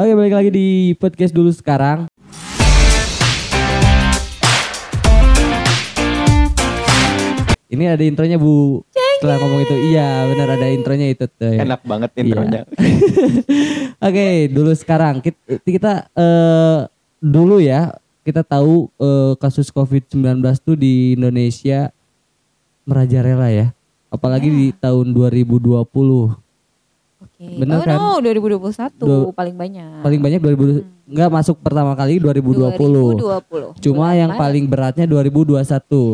Oke balik lagi di podcast dulu sekarang. Ini ada intronya Bu. Setelah ngomong itu, iya benar ada intronya itu tuh. ya. Enak banget Iya. intronya. Oke, dulu sekarang kita, kita eh, dulu ya kita tahu eh, kasus COVID-19 tuh di Indonesia merajalela ya. Apalagi di tahun 2020. Oke. Bener oh kan? no, 2021 Du- paling banyak. Paling banyak 2000 enggak masuk pertama kali 2020. 2020. Cuma Bulan yang Maret. paling beratnya 2021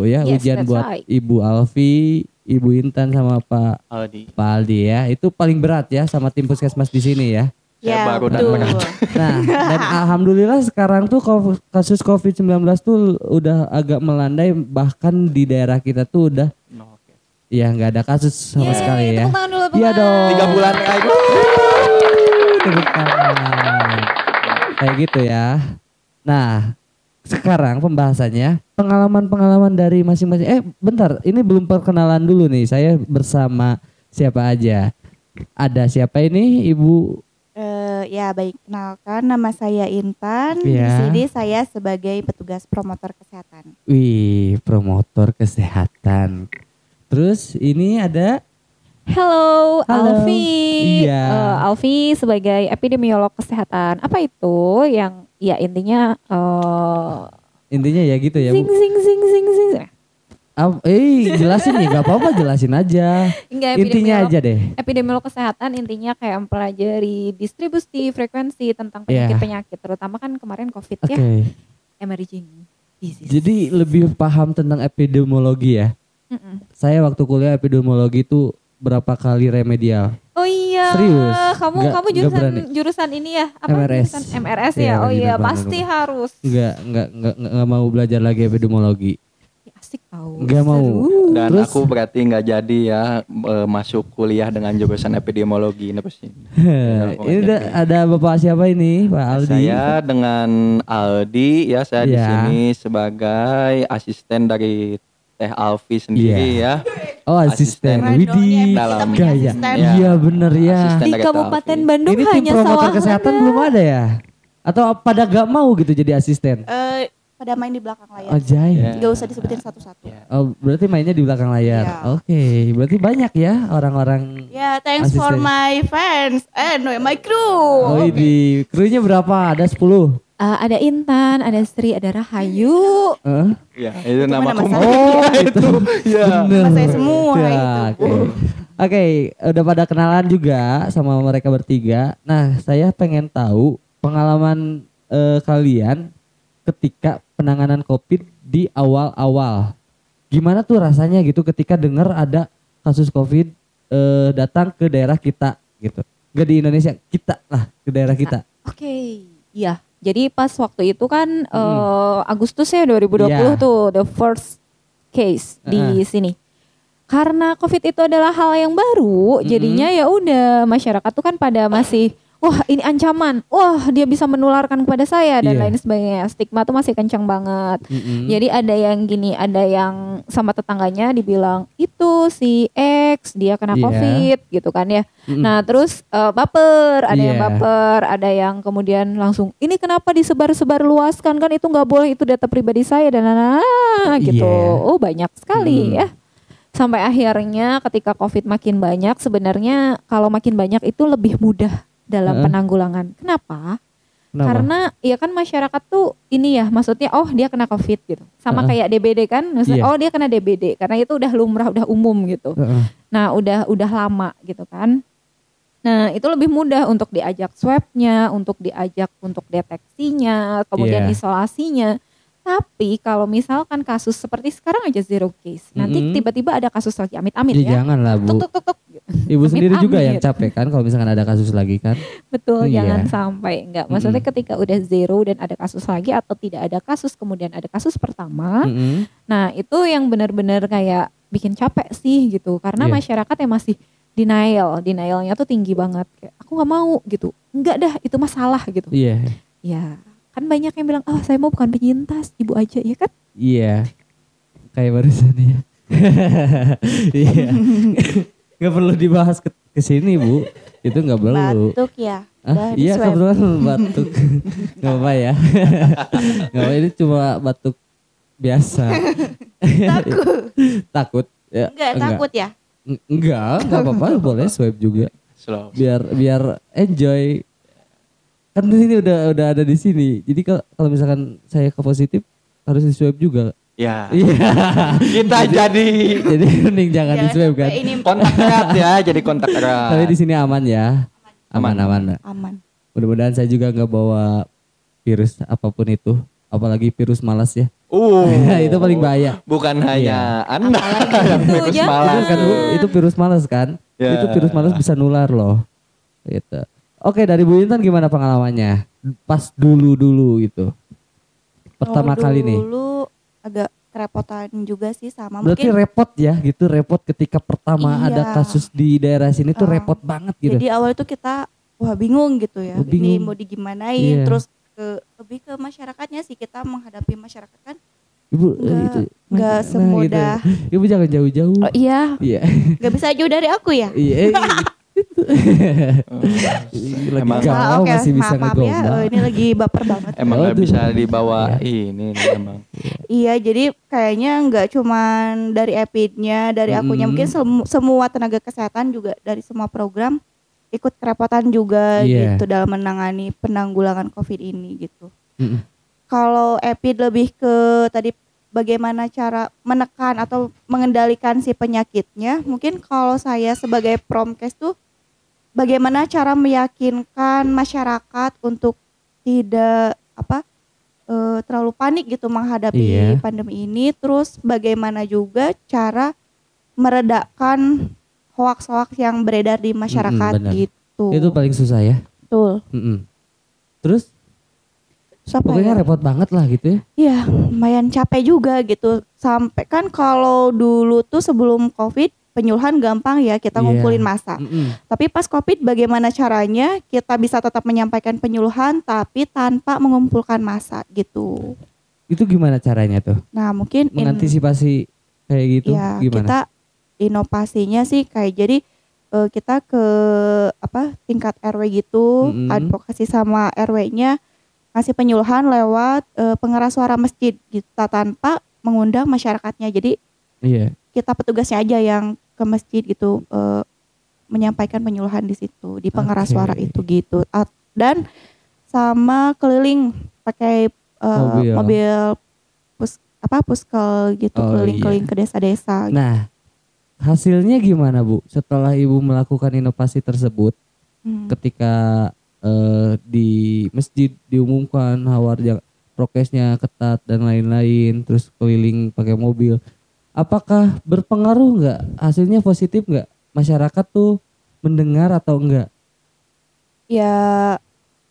ya Yes, ujian buat right. Ibu Alfi, Ibu Intan sama Pak Aldi. Pak Aldi ya. Itu paling berat ya sama tim puskesmas di sini ya. Ya, baru. Nah, dan alhamdulillah sekarang tuh kasus Covid-19 tuh udah agak melandai bahkan di daerah kita tuh udah No, oke. ya nggak ada kasus sama Yeay, sekali ya. tepuk tangan dulu, tepuk Iya tangan. dong. Tiga bulan lagi. Tepuk tangan. Kayak gitu ya. Nah, sekarang pembahasannya pengalaman-pengalaman dari masing-masing. Eh, bentar, ini belum perkenalan dulu nih. Saya bersama siapa aja. Ada siapa ini, Ibu? Eh, ya baik, kenalkan nama saya Intan. Di Ya. sini saya sebagai petugas promotor kesehatan. Wih, promotor kesehatan. Terus ini ada Hello, Halo. Alfi. Iya. Eh, Alfi sebagai epidemiolog kesehatan. Apa itu yang ya intinya eh intinya ya gitu ya, sing sing sing sing sing. Ap- eh, jelasin nih, gak apa-apa jelasin aja. Enggak Intinya aja deh. Epidemiolog kesehatan intinya kayak mempelajari distribusi frekuensi tentang Iya. penyakit-penyakit terutama kan kemarin Covid Oke. ya, emerging disease. Jadi lebih paham tentang epidemiologi ya. Mm-mm. Saya waktu kuliah epidemiologi itu berapa kali remedial. Oh iya, Serius? kamu Nggak- kamu jurusan jurusan ini ya? Apa MRS. jurusan MRS Iya, ya? Oh iya, pasti harus. Enggak, enggak, enggak, enggak, enggak mau belajar lagi epidemiologi. Ya, Asik tahu. Enggak mau. Dan Terus? aku berarti nggak jadi ya eh, masuk kuliah dengan jurusan epidemiologi ini pasti. ini ada, ada bapak siapa ini, Pak Aldi? Saya dengan Aldi ya saya di Iya. sini sebagai asisten dari Teh Alfi sendiri ya. Oh asisten, Asisten. Widih, Dalam- gaya. Ya. Iya bener ya. Asisten Di Kabupaten. Bandung Ini tim hanya promotor sawah kesehatan belum ada ya? Atau pada gak mau gitu jadi asisten? Eh, pada main di belakang layar. Ajay. Ya. Gak usah disebutin satu-satu. Ya. Oh, berarti mainnya di belakang layar. Iya. Oke, berarti banyak ya orang-orang. Ya, thanks for Asisten. my fans and my crew. Oh, ini krunya berapa? Ada 10. Eh, ada Intan, ada Sri, ada Rahayu. Hah? Ya, itu, Itu nama aku. saya. Oh, itu. Ya. Nama saya semua Ya, itu. Oke. Oke, udah pada kenalan juga sama mereka bertiga. Nah, saya pengen tahu pengalaman eh, kalian ketika penanganan COVID di awal-awal. Gimana tuh rasanya gitu ketika dengar ada kasus COVID eh, datang ke daerah kita gitu. Gak di Indonesia, kita lah ke daerah kita. Oke. Iya. Jadi pas waktu itu kan eh, Agustus ya 2020 Iya. tuh the first case di sini. Karena Covid itu adalah hal yang baru, jadinya ya udah masyarakat tuh kan pada masih wah ini ancaman, wah dia bisa menularkan kepada saya dan Iya. lain sebagainya. Stigma tuh masih kencang banget. Mm-mm. Jadi ada yang gini, ada yang sama tetangganya dibilang itu si X dia kena Iya. COVID gitu kan ya. Mm-mm. Nah terus eh, baper, ada yang Iya. baper, ada yang kemudian langsung ini kenapa disebar-sebar luaskan kan itu nggak boleh itu data pribadi saya dan nah, gitu. Iya. Oh banyak sekali Hmm. ya. Sampai akhirnya ketika COVID makin banyak sebenarnya kalau makin banyak itu lebih mudah dalam Heeh. penanggulangan. Kenapa? Kenapa? Karena ya kan masyarakat tuh ini ya maksudnya oh dia kena covid gitu. Sama Heeh. kayak DBD kan, maksudnya Iya. oh dia kena DBD karena itu udah lumrah udah umum gitu. Heeh. Nah, udah udah lama gitu kan. Nah, itu lebih mudah untuk diajak swabnya, untuk diajak untuk deteksinya, kemudian Iya. isolasinya. Tapi kalau misalkan kasus seperti sekarang aja zero case, nanti tiba-tiba ada kasus lagi amit-amit Ya, ya. jangan lah bu. tuk tuk tuk. Ibu sendiri juga yang capek kan kalau misalkan ada kasus lagi kan. Betul, Iya. jangan sampai enggak. Maksudnya Mm-mm. ketika udah zero dan ada kasus lagi atau tidak ada kasus kemudian ada kasus pertama, Mm-mm. nah itu yang benar-benar kayak bikin capek sih gitu. Karena Iya. masyarakat yang masih denial, denialnya tuh tinggi banget. Kayak aku nggak mau gitu. Enggak dah, itu masalah gitu. Iya, Ya, kan banyak yang bilang, "Oh, saya mau bukan penyintas, ibu aja." Ya kan? iya. Kayak barusan ya. Iya. Gak perlu dibahas ke, ke sini bu. Itu nggak perlu. Batuk ya. Ah, Udah di iya kebetulan batuk. Gak apa ya. Gak apa ini cuma batuk biasa. Takut. takut. Ya, Enggak, takut ya? Eng- Enggak, enggak apa-apa, boleh swipe juga. Slow. Biar biar enjoy. Kan di sini udah udah ada di sini. Jadi kalau kalau misalkan saya ke positif harus di swipe juga. Ya. Iya. Kita jadi Jadi mending jangan di swipe kan. Ini kontak erat ya, jadi kontak erat. Tapi di sini aman ya. Aman aman. aman. Mudah-mudahan saya juga nggak bawa virus apa pun itu, apalagi virus malas ya. Uh. itu paling bahaya. Bukan hanya Iya. Anda yang itu, virus jangan. malas. Itu kan Bu, itu virus malas kan? Ya. Itu virus malas bisa nular loh. Gitu. Oke, dari Bu Intan gimana pengalamannya? Pas dulu-dulu gitu. Pertama Kalau kali nih. Dulu agak kerepotan juga sih sama Berarti mungkin. repot ya gitu, repot ketika pertama Iya. ada kasus di daerah sini tuh Ah. repot banget gitu. Jadi awal itu kita wah bingung gitu ya. Oh, Ini bingung. mau digimanain Iya. terus ke lebih ke masyarakatnya sih kita menghadapi masyarakat kan Ibu eh, nggak- itu nggak nah, semudah- gitu. Ibu jangan jauh-jauh. Oh, iya. Iya. nggak bisa jauh dari aku ya. Iya. eh, lagi Emang- galau Ah, oke, masih bisa maaf, maaf ya. ngegombal. Oh, ini lagi baper banget. Emang nggak Aduh. bisa dibawa ini nih emang. Iya, jadi kayaknya nggak cuman dari epidnya, dari akunya Mm. mungkin semu- semua tenaga kesehatan juga dari semua program ikut kerepotan juga Iya. gitu dalam menangani penanggulangan COVID ini gitu. Mm-mm. Kalau epid lebih ke tadi bagaimana cara menekan atau mengendalikan si penyakitnya, mungkin kalau saya sebagai promkes tuh bagaimana cara meyakinkan masyarakat untuk tidak apa eh, terlalu panik gitu menghadapi Iya. pandemi ini, terus bagaimana juga cara meredakan hoaks-hoaks yang beredar di masyarakat benar. gitu. Itu paling susah ya. betul. Mm-mm. Terus Terus apa pokoknya ya? repot banget lah gitu ya. Iya, lumayan capek juga gitu. Sampai kan kalau dulu tuh sebelum Covid penyuluhan gampang ya kita Iya. ngumpulin masa. Mm-mm. Tapi pas Covid bagaimana caranya kita bisa tetap menyampaikan penyuluhan tapi tanpa mengumpulkan masa gitu. Itu gimana caranya tuh? Nah, mungkin in- Mengantisipasi kayak gitu ya gimana? kita inovasinya sih kayak jadi eh, kita ke apa tingkat RW gitu, Mm-mm. advokasi sama RW-nya ngasih penyuluhan lewat eh, pengeras suara masjid kita tanpa mengundang masyarakatnya. Jadi Iya. kita petugasnya aja yang ke masjid gitu eh, menyampaikan penyuluhan di situ di pengeras Oke. suara itu gitu At- dan sama keliling pakai eh, Mobil. mobil. pus apa puskel gitu Oh, keliling-keliling iya. ke desa-desa Nah, hasilnya gimana Bu? Setelah Ibu melakukan inovasi tersebut Hmm. ketika eh, di masjid diumumkan hawar yang prokesnya ketat dan lain-lain, terus keliling pakai mobil. Apakah berpengaruh nggak? Hasilnya positif nggak? Masyarakat tuh mendengar atau enggak? ya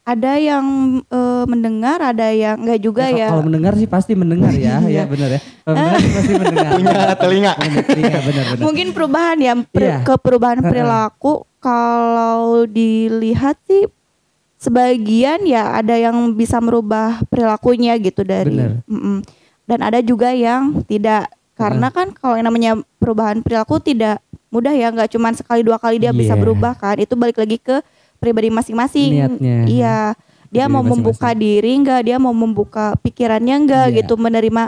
ada yang eh, mendengar ada yang enggak juga Ya, ya, Kalau mendengar sih pasti mendengar ya, ya benar ya. Kalau mendengar sih pasti mendengar. Punya telinga. Telinga benar-benar. mungkin perubahan ya per- Iya. ke perubahan perilaku kalau dilihat sih sebagian ya ada yang bisa merubah perilakunya gitu dari Bener. Mm-mm. dan ada juga yang tidak karena kan kalau yang namanya perubahan perilaku tidak mudah ya nggak cuma sekali dua kali dia bisa Iya. berubah kan itu balik lagi ke pribadi masing-masing Niatnya. iya dia Pribadi mau masing-masing. membuka diri nggak dia mau membuka pikirannya nggak Iya. gitu menerima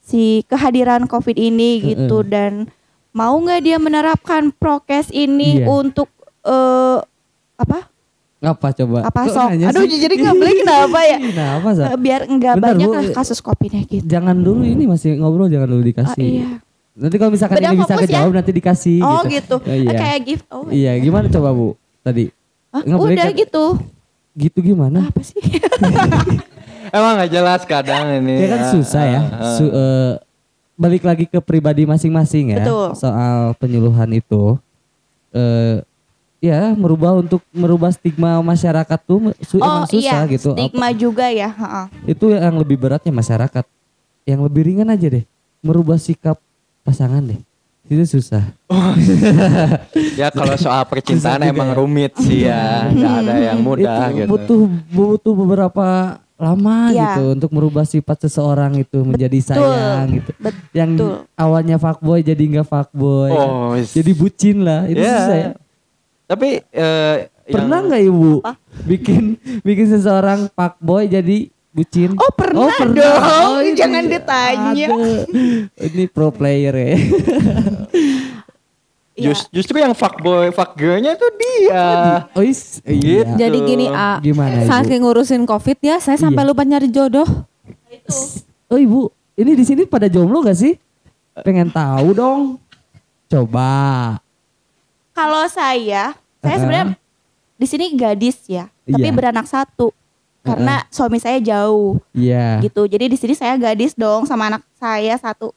si kehadiran covid ini gitu dan mau nggak dia menerapkan prokes ini Iya. untuk eh apa Apa coba? apa sok aduh sih? jadi nggak boleh kenapa ya Kenapa Sa? Eh, biar nggak Bentar, banyak Bu. lah kasus covidnya gitu Jangan dulu ini masih ngobrol jangan dulu dikasih. iya Nanti kalau misalkan Beda ini bisa ya? kejawab nanti dikasih oh gitu. gitu, Oh, iya. Kayak gift oh Iya, gimana coba Bu tadi? Hah? Nggak boleh udah kan- gitu Gitu gimana? apa sih Emang nggak jelas kadang ini. Ya kan Ah, susah ya. ah, ah. Su- eh, balik lagi ke pribadi masing-masing ya. Betul. Soal penyuluhan itu. Eh ya merubah untuk merubah stigma masyarakat tuh su- emang oh susah iya gitu. stigma juga ya ha-ha. Itu yang lebih beratnya masyarakat. Yang lebih ringan aja deh. Merubah sikap pasangan deh. Itu susah. Ya kalau soal percintaan emang ya. rumit sih ya, nggak ada yang mudah itu gitu. butuh butuh beberapa lama Iya. gitu untuk merubah sifat seseorang itu menjadi sayang gitu. Betul. Yang awalnya fuckboy jadi nggak fuckboy. Oh, Jadi bucin lah. Itu Ya. susah ya. Tapi eh, Pernah Yang- nggak ibu Apa? bikin bikin seseorang fuckboy jadi bucin? Oh, pernah dong. ini. Jangan ditanya. Aduh. Ini pro player ya. Iya. Jus- justru yang fuckboy fuckgirlnya tuh dia. Oh, is, iya. Gitu. Jadi gini A, Gimana, Ibu? saking ngurusin covid ya, saya sampai Iya. lupa nyari jodoh. Oh ibu, ini di sini pada jomblo gak sih? Pengen tahu dong. Coba. Kalau saya, saya sebenarnya di sini gadis ya, tapi Iya. beranak satu. Karena suami saya jauh Iya. gitu. Jadi di sini saya gadis dong sama anak saya satu.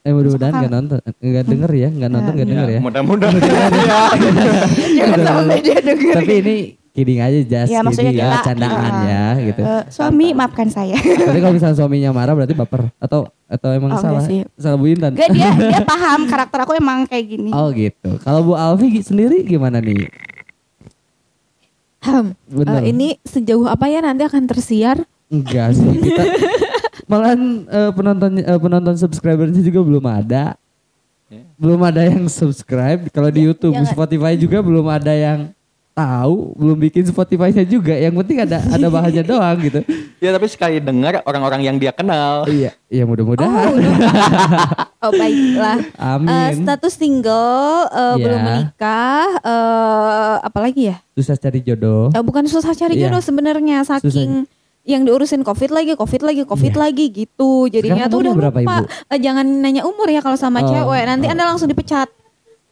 Eh mudah-mudahan Masuk gak nonton, gak denger ya, gak nonton gak denger ya. Mudah-mudahan. Jangan sampai dia denger. Tapi ini kidding aja just Ya, maksudnya kidding, ya, kita- candaan uh, ya gitu. Eh, suami maafkan saya. Tapi kalau misalnya suaminya marah berarti baper atau atau emang Oh, salah sih. salah Bu Intan. Gak dia dia paham karakter aku emang kayak gini. Oh gitu. Kalau Bu Alfi sendiri gimana nih? Hmm, Bener. eh, ini sejauh apa ya nanti akan tersiar? Enggak sih kita malahan eh, penonton eh, penonton subscribernya juga belum ada. Ya. Belum ada yang subscribe. Kalau di YouTube, jangan. Spotify juga belum ada yang tahu, belum bikin Spotify-nya juga. Yang penting ada ada bahannya doang gitu. ya tapi sekali dengar orang-orang yang dia kenal. Iya, iya mudah-mudahan. Oh baiklah. Eh, Amin. status single, eh, Iya. belum menikah, eh, apalagi ya? Susah cari jodoh. Eh, bukan susah cari Iya. jodoh sebenarnya saking yang diurusin covid lagi, covid lagi, covid Iya. lagi gitu. Jadinya Sekarang tuh udah berapa, lupa. Ibu? Jangan nanya umur ya kalau sama Oh, cewek. Nanti oh. anda langsung dipecat.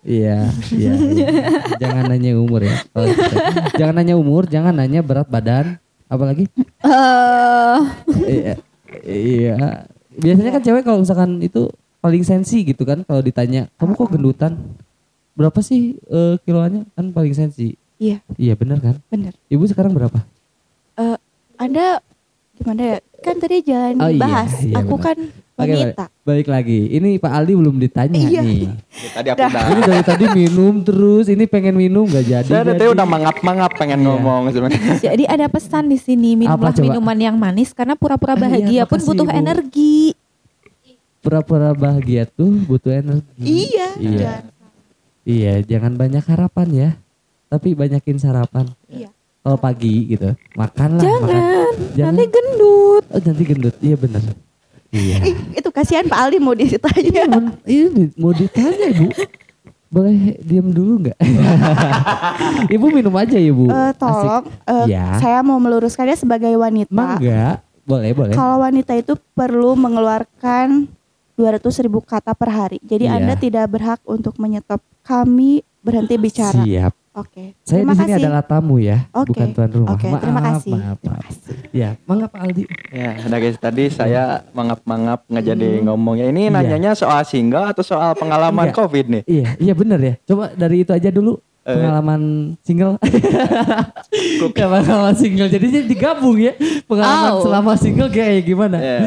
Iya, iya, iya. Jangan nanya umur ya. Gitu. jangan nanya umur, jangan nanya berat badan, apalagi Eh, iya, iya. Biasanya kan cewek kalau misalkan itu paling sensi gitu kan kalau ditanya, "Kamu kok gendutan?" Berapa sih eh, kiloannya? Kan paling sensi. Iya, Iya, benar kan? bener. Ibu sekarang berapa? Eh, anda gimana ya? Kan tadi jangan Oh, iya, dibahas. iya, aku benar. kan Oke, wanita. balik, balik lagi. Ini Pak Aldi belum ditanya Iya. nih. Ya, tadi aku Dah. udah. Ini dari tadi minum terus, ini pengen minum gak jadi. Saya tadi jadi. udah mangap-mangap pengen Iya. ngomong sebenarnya. jadi ada pesan di sini minumlah minuman yang manis karena pura-pura Ah, iya, bahagia pun makasih, butuh Ibu. energi. Pura-pura bahagia tuh butuh energi. Iya. Iya. jangan. Iya, jangan banyak harapan ya. Tapi banyakin sarapan. Iya. Kalau pagi gitu, makanlah. Jangan, makan. Jangan. nanti gendut. Oh, nanti gendut. Iya benar. Iya. Ih, itu kasihan Pak Aldi mau ditanya. Men- Ini mau ditanya ibu. Boleh diam dulu nggak? ibu minum aja ibu. Eh, tolong, eh, Ya. saya mau meluruskannya sebagai wanita. Mangga. Boleh boleh. Kalau wanita itu perlu mengeluarkan 200 ribu kata per hari. Jadi Iya. Anda tidak berhak untuk menyetop kami berhenti bicara. Siap. Oke. Saya terima di sini kasih. adalah tamu ya, Oke. bukan tuan rumah. Oke, maaf, terima kasih. maaf, Terima maaf. kasih. Ya, mangga Pak Aldi. Ya, dari tadi saya mangap-mangap nggak jadi ngomong ya. Ini Iya. nanyanya soal single atau soal pengalaman Enggak. COVID nih? Iya, iya benar ya. Coba dari itu aja dulu Eh. pengalaman single. ya, pengalaman single. Jadi digabung ya. Pengalaman Oh. selama single kayak gimana? Ya.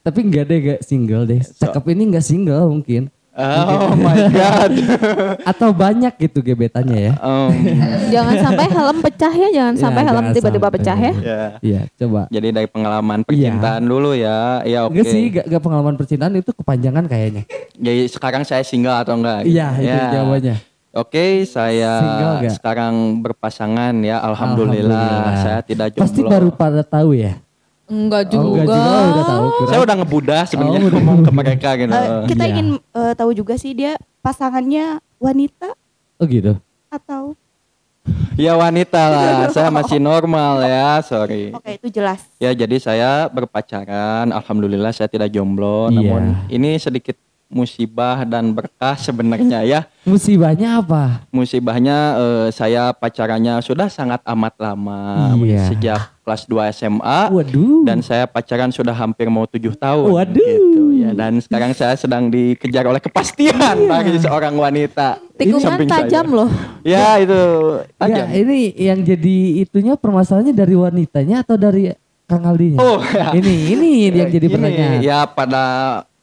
Tapi enggak deh gak single deh. Cakep ini enggak single mungkin. Oh my god. Atau banyak gitu gebetannya ya. Em, jangan sampai helm pecah ya, jangan Ya, sampai helm tiba-tiba pecah ya. ya. Iya, coba. Jadi dari pengalaman percintaan dulu ya. Ya oke. Enggak sih, gak, gak pengalaman percintaan itu kepanjangan kayaknya. Jadi sekarang saya single atau enggak? Iya, itu Ya. jawabannya. Oke, saya Single nggak? sekarang berpasangan ya. Alhamdulillah, Alhamdulillah. saya tidak jomblo. Pasti baru pada tahu ya. Enggak Oh, enggak juga oh, udah tahu. Kira- Saya udah ngebudah sebenarnya Oh, ngomong ke mereka gitu. Eh, kita Iya. ingin eh, tahu juga sih dia pasangannya wanita Oh gitu. atau Ya wanita lah, saya masih normal ya, sorry. Oke, itu jelas. Ya jadi saya berpacaran, alhamdulillah saya tidak jomblo. Iya. Namun ini sedikit musibah dan berkah sebenarnya ya. Musibahnya apa? Musibahnya eh, saya pacarannya sudah sangat amat lama, Iya. sejak kelas 2 SMA. Waduh. Dan saya pacaran sudah hampir mau tujuh tahun. Waduh. Gitu, ya. Dan sekarang saya sedang dikejar oleh kepastian bagi seorang wanita. Tikungan Samping saya. tajam loh. Ya itu Enggak, tajam. ini yang jadi itunya permasalahannya dari wanitanya atau dari Kang Aldinya? Oh, ya. Ini ini yang jadi Gini, pertanyaan. Ya pada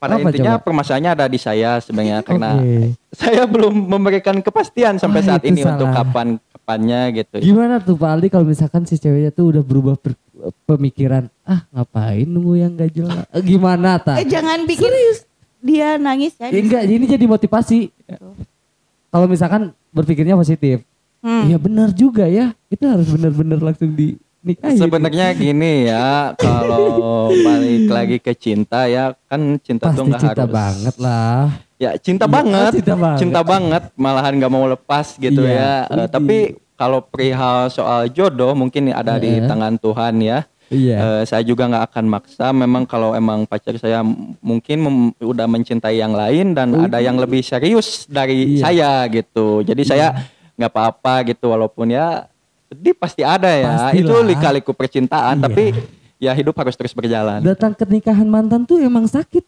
pada Apa intinya coba? permasalahannya ada di saya sebenarnya karena saya belum memberikan kepastian sampai Ah, saat ini untuk salah. kapan kapannya gitu. Gimana tuh Pak Aldi kalau misalkan si ceweknya tuh udah berubah per- pemikiran, ah ngapain nunggu yang gak jelas? Eh, Gimana ta? Eh jangan bikin dia nangis ya. Ya, enggak, ini jadi motivasi. Kalau misalkan berpikirnya positif. Hmm. Iya benar juga ya. Itu harus benar-benar langsung di. Sebenarnya gini ya, kalau balik lagi ke cinta ya, kan cinta pasti tuh nggak cinta harus banget lah. Ya cinta Iya, banget, cinta banget. cinta banget, malahan nggak mau lepas gitu Iya, ya. Widih. tapi kalau perihal soal jodoh mungkin ada di Heeh. tangan Tuhan ya. Iya. Eh, saya juga nggak akan maksa. Memang kalau emang pacar saya mungkin mem- udah mencintai yang lain dan ada yang lebih serius dari Iya. saya gitu. Jadi saya nggak apa-apa gitu walaupun ya sedih pasti ada ya. Pastilah. Itu lika-liku percintaan. Iya. Tapi ya hidup harus terus berjalan. Datang ke nikahan mantan tuh emang sakit.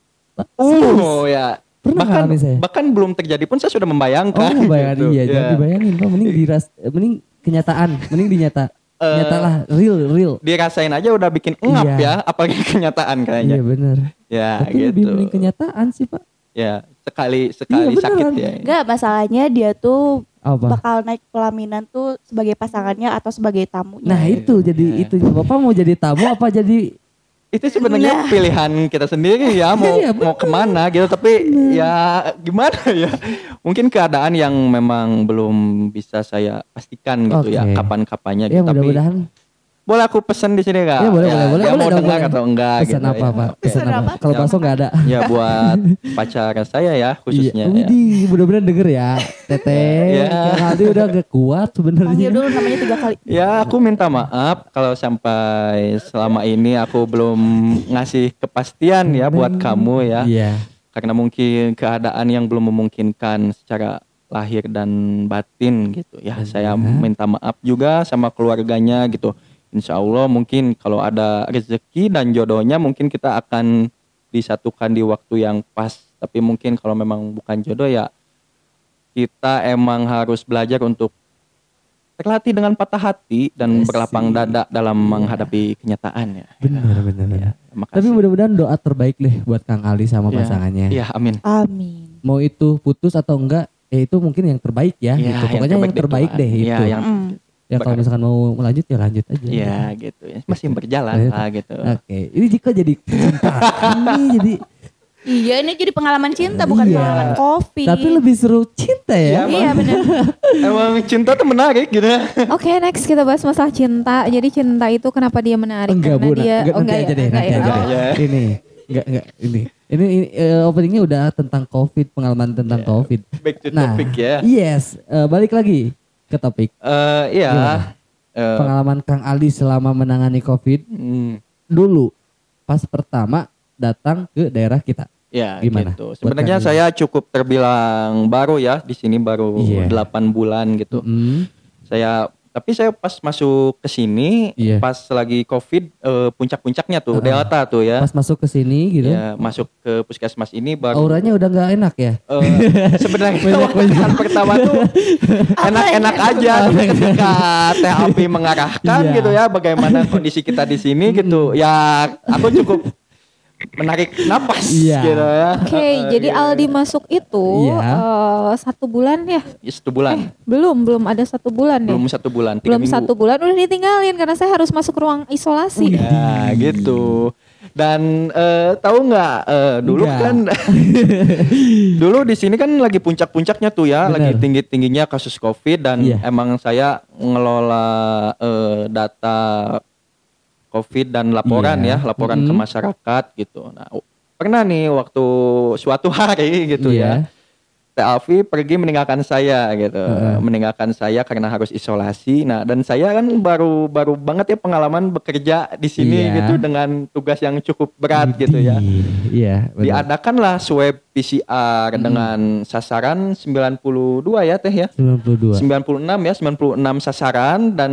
Oh ya. Pernah bahkan saya? bahkan belum terjadi pun saya sudah membayangkan. Oh, bayangin gitu. iya, jangan Ya. dibayangin, Pak. Mending diras eh, mending kenyataan, mending dinyata. Eh, Nyatalah real, real. Dirasain aja udah bikin engap Iya. ya, apalagi kenyataan kayaknya. Iya benar. Ya Tapi lebih gitu. mending kenyataan sih, Pak. Ya sekali sekali Iya, sakit ya. Enggak, masalahnya dia tuh Apa? bakal naik pelaminan tuh sebagai pasangannya atau sebagai tamunya. Nah, itu jadi Iya. itu Bapak mau jadi tamu apa jadi Itu sebenarnya pilihan kita sendiri ya mau Iya, mau ke mana gitu. Tapi ya gimana ya? Mungkin keadaan yang memang belum bisa saya pastikan gitu ya Oke. kapan-kapannya. ya Gitu. Tapi mudah-mudahan boleh aku pesan di sini kak? Ya, boleh, boleh, boleh, dia boleh mau dong, dengar boleh. atau enggak? pesan gitu apa, ya. Pak? Pesan Pesan apa? apa? Kalau Ya. bakso nggak ada. Ya buat pacar saya ya khususnya. Iya. ya. Mudah-mudahan denger ya. Teteh, Iya. Kang Aldi udah gak kuat Panggil sebenarnya. dulu namanya tiga kali. Ya aku minta maaf kalau sampai selama ini aku belum ngasih kepastian ya buat kamu ya. Iya. Karena mungkin keadaan yang belum memungkinkan secara lahir dan batin gitu ya. Saya minta maaf juga sama keluarganya gitu. Insya Allah mungkin kalau ada rezeki dan jodohnya mungkin kita akan disatukan di waktu yang pas. Tapi mungkin kalau memang bukan jodoh ya kita emang harus belajar untuk terlatih dengan patah hati dan Yes, berlapang dada dalam menghadapi kenyataan ya. Benar, benar. Ya, Tapi mudah-mudahan doa terbaik deh buat Kang Ali sama Ya, pasangannya. Iya, amin. Amin. Mau itu putus atau enggak, ya itu mungkin yang terbaik ya. Ya, gitu. Pokoknya yang terbaik, Tuhan. deh Ya, itu. yang Mm. Ya kalau misalkan mau lanjut ya lanjut aja. ya gitu ya. Masih berjalan Iya. lah gitu. Oke, ini jika jadi cinta. ini jadi Iya, ini jadi pengalaman cinta bukan Iya. pengalaman kopi. tapi lebih seru cinta ya. Iya benar. Emang cinta tuh menarik gitu. Oke, next kita bahas masalah cinta. Jadi cinta itu kenapa dia menarik? Enggak Karena bu, dia enggak, oh, nanti enggak aja ya, deh, enggak nanti ya. aja Oh, deh. Ini, enggak enggak ini. Ini, ini eh, openingnya udah tentang covid, pengalaman tentang covid. Back to Nah, topic ya. yes, eh, balik lagi ke topik Eh, iya. Gimana? Eh, pengalaman Kang Ali selama menangani covid hmm, dulu pas pertama datang ke daerah kita. ya Gimana gitu. Sebenarnya saya cukup terbilang baru ya di sini baru Iya. 8 bulan gitu. Mm, Saya tapi saya pas masuk ke sini Iya. pas lagi Covid eh, puncak-puncaknya tuh Heeh. Delta tuh ya. Pas masuk ke sini gitu, Ya, masuk ke puskesmas ini baru auranya udah nggak enak ya. Eh, sebenarnya waktu kan pertama tuh enak-enak aja ketika teh api mengarahkan Iya. gitu ya bagaimana kondisi kita di sini gitu ya aku cukup menarik napas Iya. gitu ya Oke, jadi Aldi masuk itu Iya. eh, satu bulan ya? Ya, satu bulan Belum, belum ada satu bulan ya? belum satu bulan tiga Belum minggu satu bulan udah ditinggalin karena saya harus masuk ruang isolasi. ya gitu dan eh, tahu nggak eh, dulu Nggak. kan dulu di sini kan lagi puncak-puncaknya tuh ya, Bener. lagi tinggi-tingginya kasus Covid dan Iya. emang saya ngelola eh, data Covid dan laporan Iya. ya, laporan ke Mm. masyarakat gitu. Nah, pernah nih waktu suatu hari gitu Iya. ya. Teh Alfi pergi meninggalkan saya gitu, Heeh. meninggalkan saya karena harus isolasi. Nah, dan saya kan baru baru banget ya pengalaman bekerja di sini Iya. gitu dengan tugas yang cukup berat gitu ya. Iya. benar. Diadakanlah swab PCR dengan sasaran 92 ya Teh ya. 92. 96 ya, 96 sasaran dan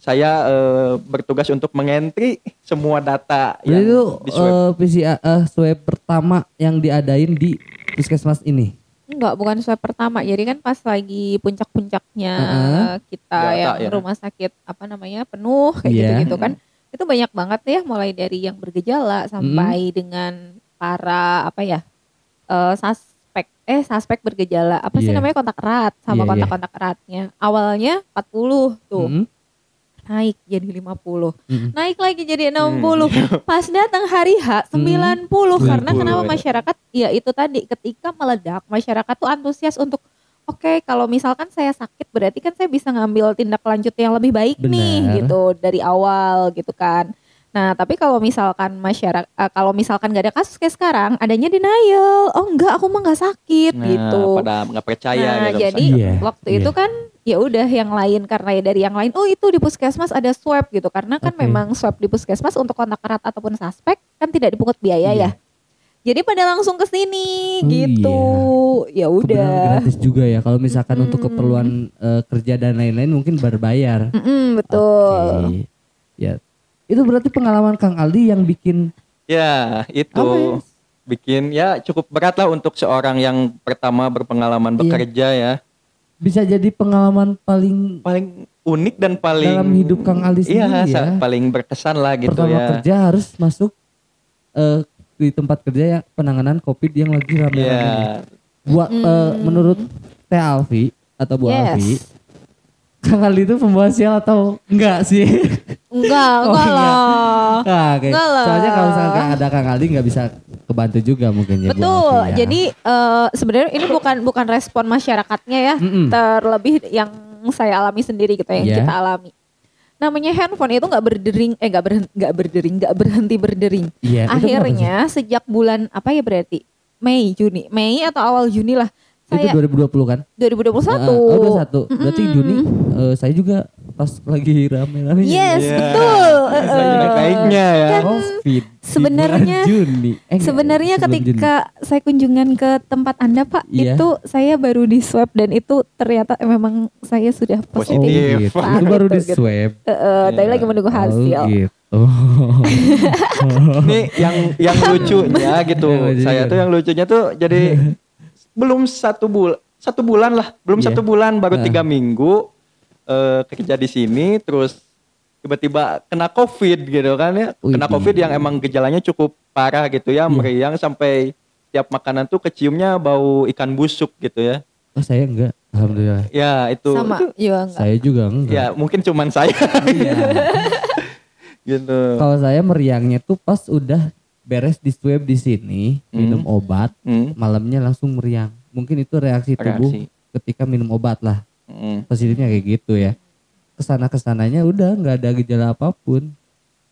saya eh, bertugas untuk mengentri semua data Jadi yang itu di swab. eh, PCR eh, swab pertama yang diadain di puskesmas ini. Enggak, bukan swab pertama. Jadi kan pas lagi puncak-puncaknya Heeh. kita Delta, yang ya. rumah sakit apa namanya penuh kayak Iya. gitu-gitu kan. Itu banyak banget ya mulai dari yang bergejala sampai dengan para apa ya? eh, suspek eh suspek bergejala. Apa sih Iya. namanya kontak erat sama Iya, iya. kontak-kontak eratnya. Awalnya 40 tuh. Mm, Naik jadi 50. mm. Naik lagi jadi 60. Pas datang hari H 90 karena 90, kenapa ya. masyarakat ya itu tadi ketika meledak masyarakat tuh antusias untuk oke kalau misalkan saya sakit berarti kan saya bisa ngambil tindak lanjut yang lebih baik nih Benar. gitu dari awal gitu kan. Nah tapi kalau misalkan masyarakat eh, kalau misalkan gak ada kasus kayak sekarang adanya denial. Oh enggak aku mah nggak sakit Nah, gitu. pada nggak percaya Nah, gitu. jadi. Iya, waktu iya. itu kan ya udah yang lain karena ya dari yang lain oh itu di puskesmas ada swab gitu karena kan Oke. memang swab di puskesmas untuk kontak erat ataupun suspek kan tidak dipungut biaya Iya. ya. Jadi pada langsung ke sini Oh, gitu. Ya Kebenaran udah. gratis juga ya. Kalau misalkan untuk Mm-mm. keperluan eh, kerja dan lain-lain mungkin berbayar. Mm-mm, betul. Oke. Ya. Itu berarti pengalaman Kang Aldi yang bikin Ya, itu Apa ya? bikin ya cukup berat lah untuk seorang yang pertama berpengalaman Iya. bekerja ya. bisa jadi pengalaman paling Paling unik dan paling dalam hidup Kang Aldi Iya, sendiri sa- ya. paling berkesan lah gitu Pertama ya. kerja harus masuk eh, di tempat kerja yang penanganan COVID yang lagi Iya. rame-rame. Buat Mm. eh, menurut Teh Alfi atau Bu Alfi, Yes. Kang Aldi itu pembawa sial atau enggak sih? Enggak, Oh, enggak iya. lah. Nah, kayak- Enggak lah. soalnya kalau misalkan ada Kang Aldi nggak bisa kebantu juga mungkin ya Betul. Ya. Jadi eh, sebenarnya ini bukan bukan respon masyarakatnya ya, Mm-mm. terlebih yang saya alami sendiri gitu yang Iya. kita alami. Namanya handphone itu nggak berdering, eh nggak berhenti, nggak berdering, nggak berhenti berdering. Iya, itu Akhirnya sejak bulan apa ya berarti Mei Juni, Mei atau awal Juni lah. itu Saya 2020 kan? 2021. Oh, 21. Berarti Mm-mm. Juni eh, saya juga pas lagi rame-rame. Yes, Iya. betul. Lagi Eh, naik-naiknya ya. kan Covid. di sebenarnya- Juni. Eh, Sebenarnya sebelum Juni. ketika saya kunjungan ke tempat Anda Pak, Iya. itu saya baru di swab dan itu ternyata memang saya sudah Oh, positif. Positif. gitu. Itu baru gitu, di gitu. swab. Eh, eh, Tadi Iya. lagi menunggu hasil. Oh, gitu. Nih yang yang lucunya gitu. Saya tuh yang lucunya tuh jadi belum satu bulan satu bulan lah, belum Iya. satu bulan baru Nah. tiga minggu eh, kerja di sini, terus tiba-tiba kena covid gitu kan ya, kena covid yang emang gejalanya cukup parah gitu ya, Iya. meriang sampai tiap makanan tuh keciumnya bau ikan busuk gitu ya. Oh, saya enggak. Alhamdulillah. Ya itu, Sama juga enggak. Saya juga enggak. ya mungkin cuman saya Iya. gitu. Kalau saya meriangnya tuh pas udah beres di swab di sini, minum obat, Hmm, malamnya langsung meriang. Mungkin itu reaksi tubuh Reaksi. ketika minum obat lah. Hmm. Positifnya kayak gitu ya. Ke sana ke sananya udah nggak ada gejala apa pun.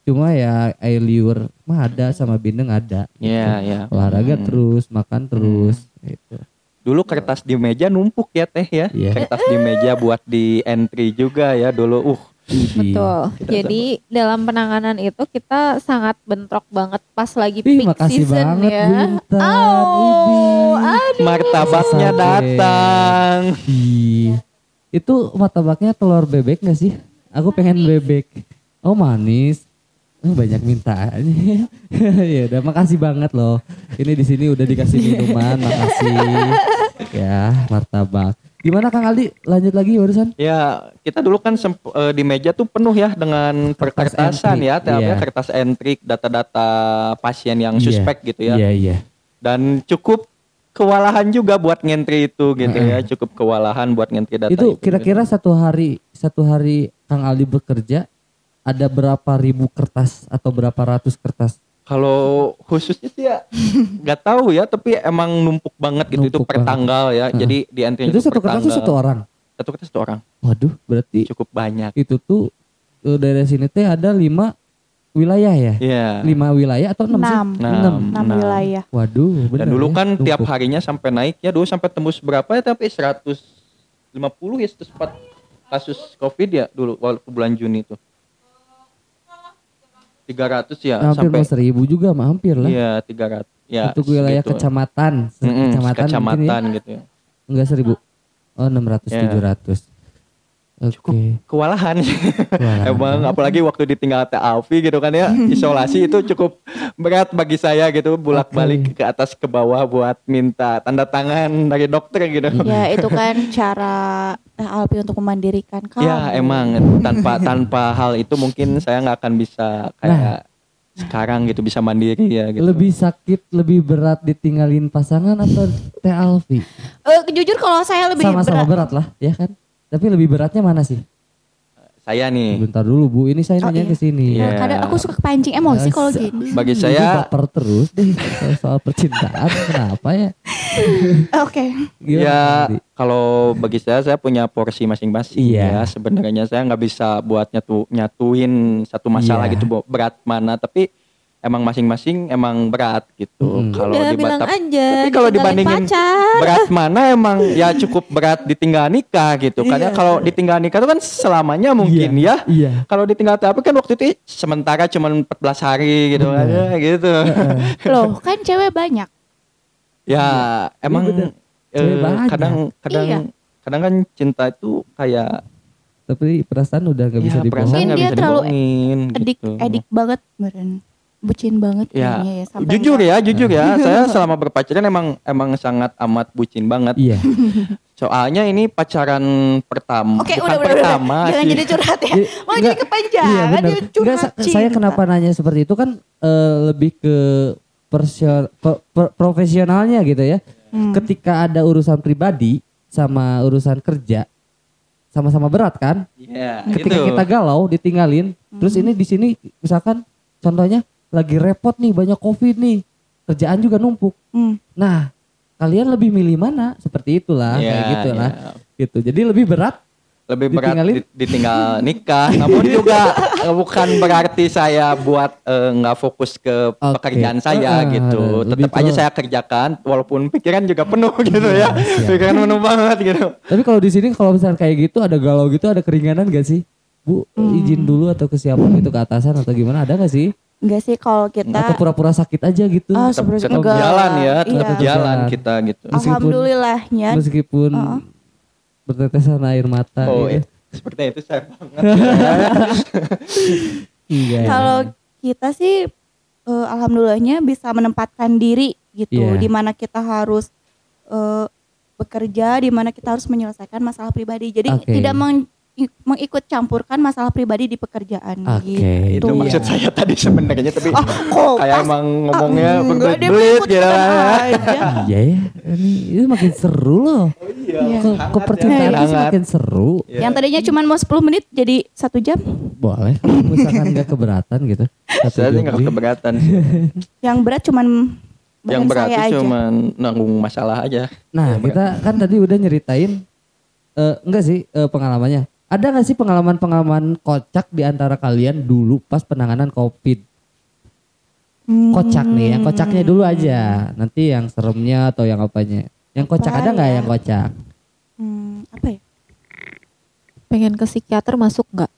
Cuma ya air liur mah ada sama bindeng ada. Iya, iya. Olahraga Hmm. terus, makan terus. Gitu. Dulu kertas di meja numpuk ya teh ya. Iya. Kertas di meja buat di entry juga ya dulu. Uh, Idih. Betul. Jadi dalam penanganan itu kita sangat bentrok banget pas lagi Ih, peak makasih season banget ya. Bu Intan. Oh, aduh. martabaknya Sampai. datang. Ih. Itu martabaknya telur bebek gak sih? Aku pengen bebek. Oh manis. Oh, banyak minta. ya udah makasih banget loh. Ini di sini udah dikasih minuman, makasih. Ya, martabak. Gimana Kang Aldi? Lanjut lagi barusan? Ya, kita dulu kan semp- eh, di meja tuh penuh ya dengan perkertasan entry, ya, ya, iya. kertas entry, data-data pasien yang Iya. suspek gitu ya. Iya, iya. Dan cukup kewalahan juga buat ngentri itu gitu ya, cukup kewalahan buat ngentri data Itu itu. kira-kira satu hari satu hari Kang Aldi bekerja ada berapa ribu kertas atau berapa ratus kertas? Kalau khususnya sih ya nggak tahu ya, tapi emang numpuk banget gitu itu Numpuk per banget. tanggal ya. Jadi di entry Itu satu kertas itu satu orang. Satu kertas satu orang. Waduh, berarti Cukup banyak. itu tuh eh, dari sini teh ada lima wilayah ya? Iya. Yeah. Lima wilayah atau enam? Enam. Sih? Enam. enam wilayah. Waduh. Benar Dan dulu ya? kan Tumpuk. tiap harinya sampai naik ya dulu sampai tembus berapa ya tapi 150 ya 104 kasus covid ya dulu waktu bulan Juni itu. 300 ya hampir sampai 1000 juga mah hampir lah. Iya, 300. Ya, untuk wilayah gitu. kecamatan, kecamatan, mm -hmm, kecamatan, ya? gitu ya. Enggak 1000. Oh, 600 yeah. 700 cukup okay. kewalahan. kewalahan. Emang apalagi waktu ditinggal Teh Alfi gitu kan ya, isolasi itu cukup berat bagi saya gitu, bolak-balik okay. ke atas ke bawah buat minta tanda tangan dari dokter gitu. Ya, itu kan cara Teh Alfi untuk memandirikan kamu. Ya, emang tanpa tanpa hal itu mungkin saya nggak akan bisa kayak nah sekarang gitu bisa mandiri ya gitu. Lebih sakit, lebih berat ditinggalin pasangan atau Teh Alfi? Uh, jujur kalau saya lebih Sama-sama berat. berat lah, ya kan? Tapi lebih beratnya mana sih? saya nih Bentar dulu Bu, ini saya Oh, nanya iya. ke sini. Iya. Kadang aku suka kepancing emosi kalau Masa- gini. bagi saya baper terus deh soal, soal percintaan kenapa ya? Oke. Gimana, ya kalau bagi saya saya punya porsi masing-masing Iya. ya sebenarnya saya nggak bisa buat nyatu nyatuin satu masalah Iya. gitu Bu, berat mana tapi emang masing-masing emang berat gitu Mm. kalau Udah di bilang Batam aja. tapi kalau dibandingin pacar. berat mana emang ya cukup berat ditinggal nikah gitu karena Iya. kalau ditinggal nikah itu kan selamanya mungkin ya Iya. kalau ditinggal tapi kan waktu itu sementara cuma 14 hari gitu kan Bener. ya, gitu Loh, kan cewek banyak. ya emang bener. eh, Cewek banyak. kadang kadang Iya. kadang kan cinta itu kayak Tapi perasaan udah nggak ya, bisa perasaan dibohong. Mungkin nggak dia bisa terlalu dibohongin Edik, gitu. edik banget meren. Bucin banget ya, kayaknya ya. sampai jujur ya jujur ya saya selama berpacaran emang emang sangat amat bucin banget Iya. soalnya ini pacaran pertama Oke, bukan udah, udah, udah. pertama Jangan sih jadi curhat ya. Jadi, Mau jadi kepanjangan, Iya dia curhat Enggak, sa- cinta. saya kenapa nanya seperti itu kan eh, lebih ke persio- pe- pe- profesionalnya gitu ya. Hmm. Ketika ada urusan pribadi sama urusan kerja sama-sama berat kan? Iya, Ketika itu. kita galau ditinggalin, terus ini di sini misalkan contohnya lagi repot nih banyak covid nih, kerjaan juga numpuk. Hmm. Nah, kalian lebih milih mana? Seperti itulah, Iya, kayak gitu lah. iya. Gitu. Jadi lebih berat lebih berat Ditinggalin? di- ditinggal nikah namun juga eh, bukan berarti saya buat eh, nggak fokus ke Oke. pekerjaan saya Ah, gitu tetap aja saya kerjakan walaupun pikiran juga penuh gitu ya siap. pikiran penuh banget gitu Tapi kalau di sini kalau misalnya kayak gitu ada galau gitu ada keringanan gak sih? Bu izin dulu atau ke siapa gitu ke atasan atau gimana ada gak sih? Enggak sih kalau kita Atau pura-pura sakit aja gitu? Ah, tetap, enggak. jalan ya tetap Iya. jalan kita gitu Meskipun- alhamdulillahnya Meskipun Heeh. bertetesan air mata oh gitu. iya. seperti itu saya banget Iya. kalau kita sih eh, alhamdulillahnya bisa menempatkan diri gitu Iya. di mana kita harus eh, bekerja di mana kita harus menyelesaikan masalah pribadi jadi Oke. tidak meng- mengikut campurkan masalah pribadi di pekerjaan Oke, gitu. itu maksud saya tadi sebenarnya tapi Ah, kok kayak pas- emang ngomongnya Ah, enggak, dia berbelit gitu. Iya ya, ini itu makin seru loh. Iya. Ke, ke percintaan itu Hangat. makin seru. Yang tadinya cuma mau 10 menit jadi satu jam. Boleh misalkan nggak keberatan gitu. Satu saya nggak keberatan sih. Yang berat cuman yang berat itu cuma nanggung masalah aja Nah, kita kan tadi udah nyeritain eh enggak sih eh, pengalamannya. Ada nggak sih pengalaman-pengalaman kocak di antara kalian dulu pas penanganan Covid? Hmm. Kocak nih, yang kocaknya dulu aja. Nanti yang seremnya atau yang apanya? Yang kocak Apa ada nggak ya? yang kocak? Hmm, apa ya? Pengen ke psikiater masuk nggak?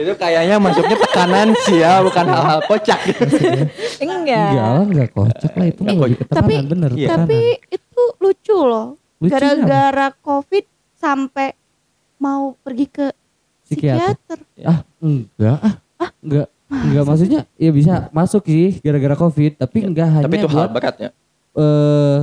itu kayaknya masuknya tekanan sih ya bukan hal-hal kocak gitu. Enggak. Enggak lah, enggak kocak lah itu Enggak ke Tapi bener. iya. tapi itu lucu loh. Apa? Gara-gara Covid sampai mau pergi ke Psikiater. psikiater. Ah, enggak. Ah, enggak. Enggak maksudnya ya bisa masuk sih gara-gara Covid, tapi enggak hanya tapi itu hal buat berat ya eh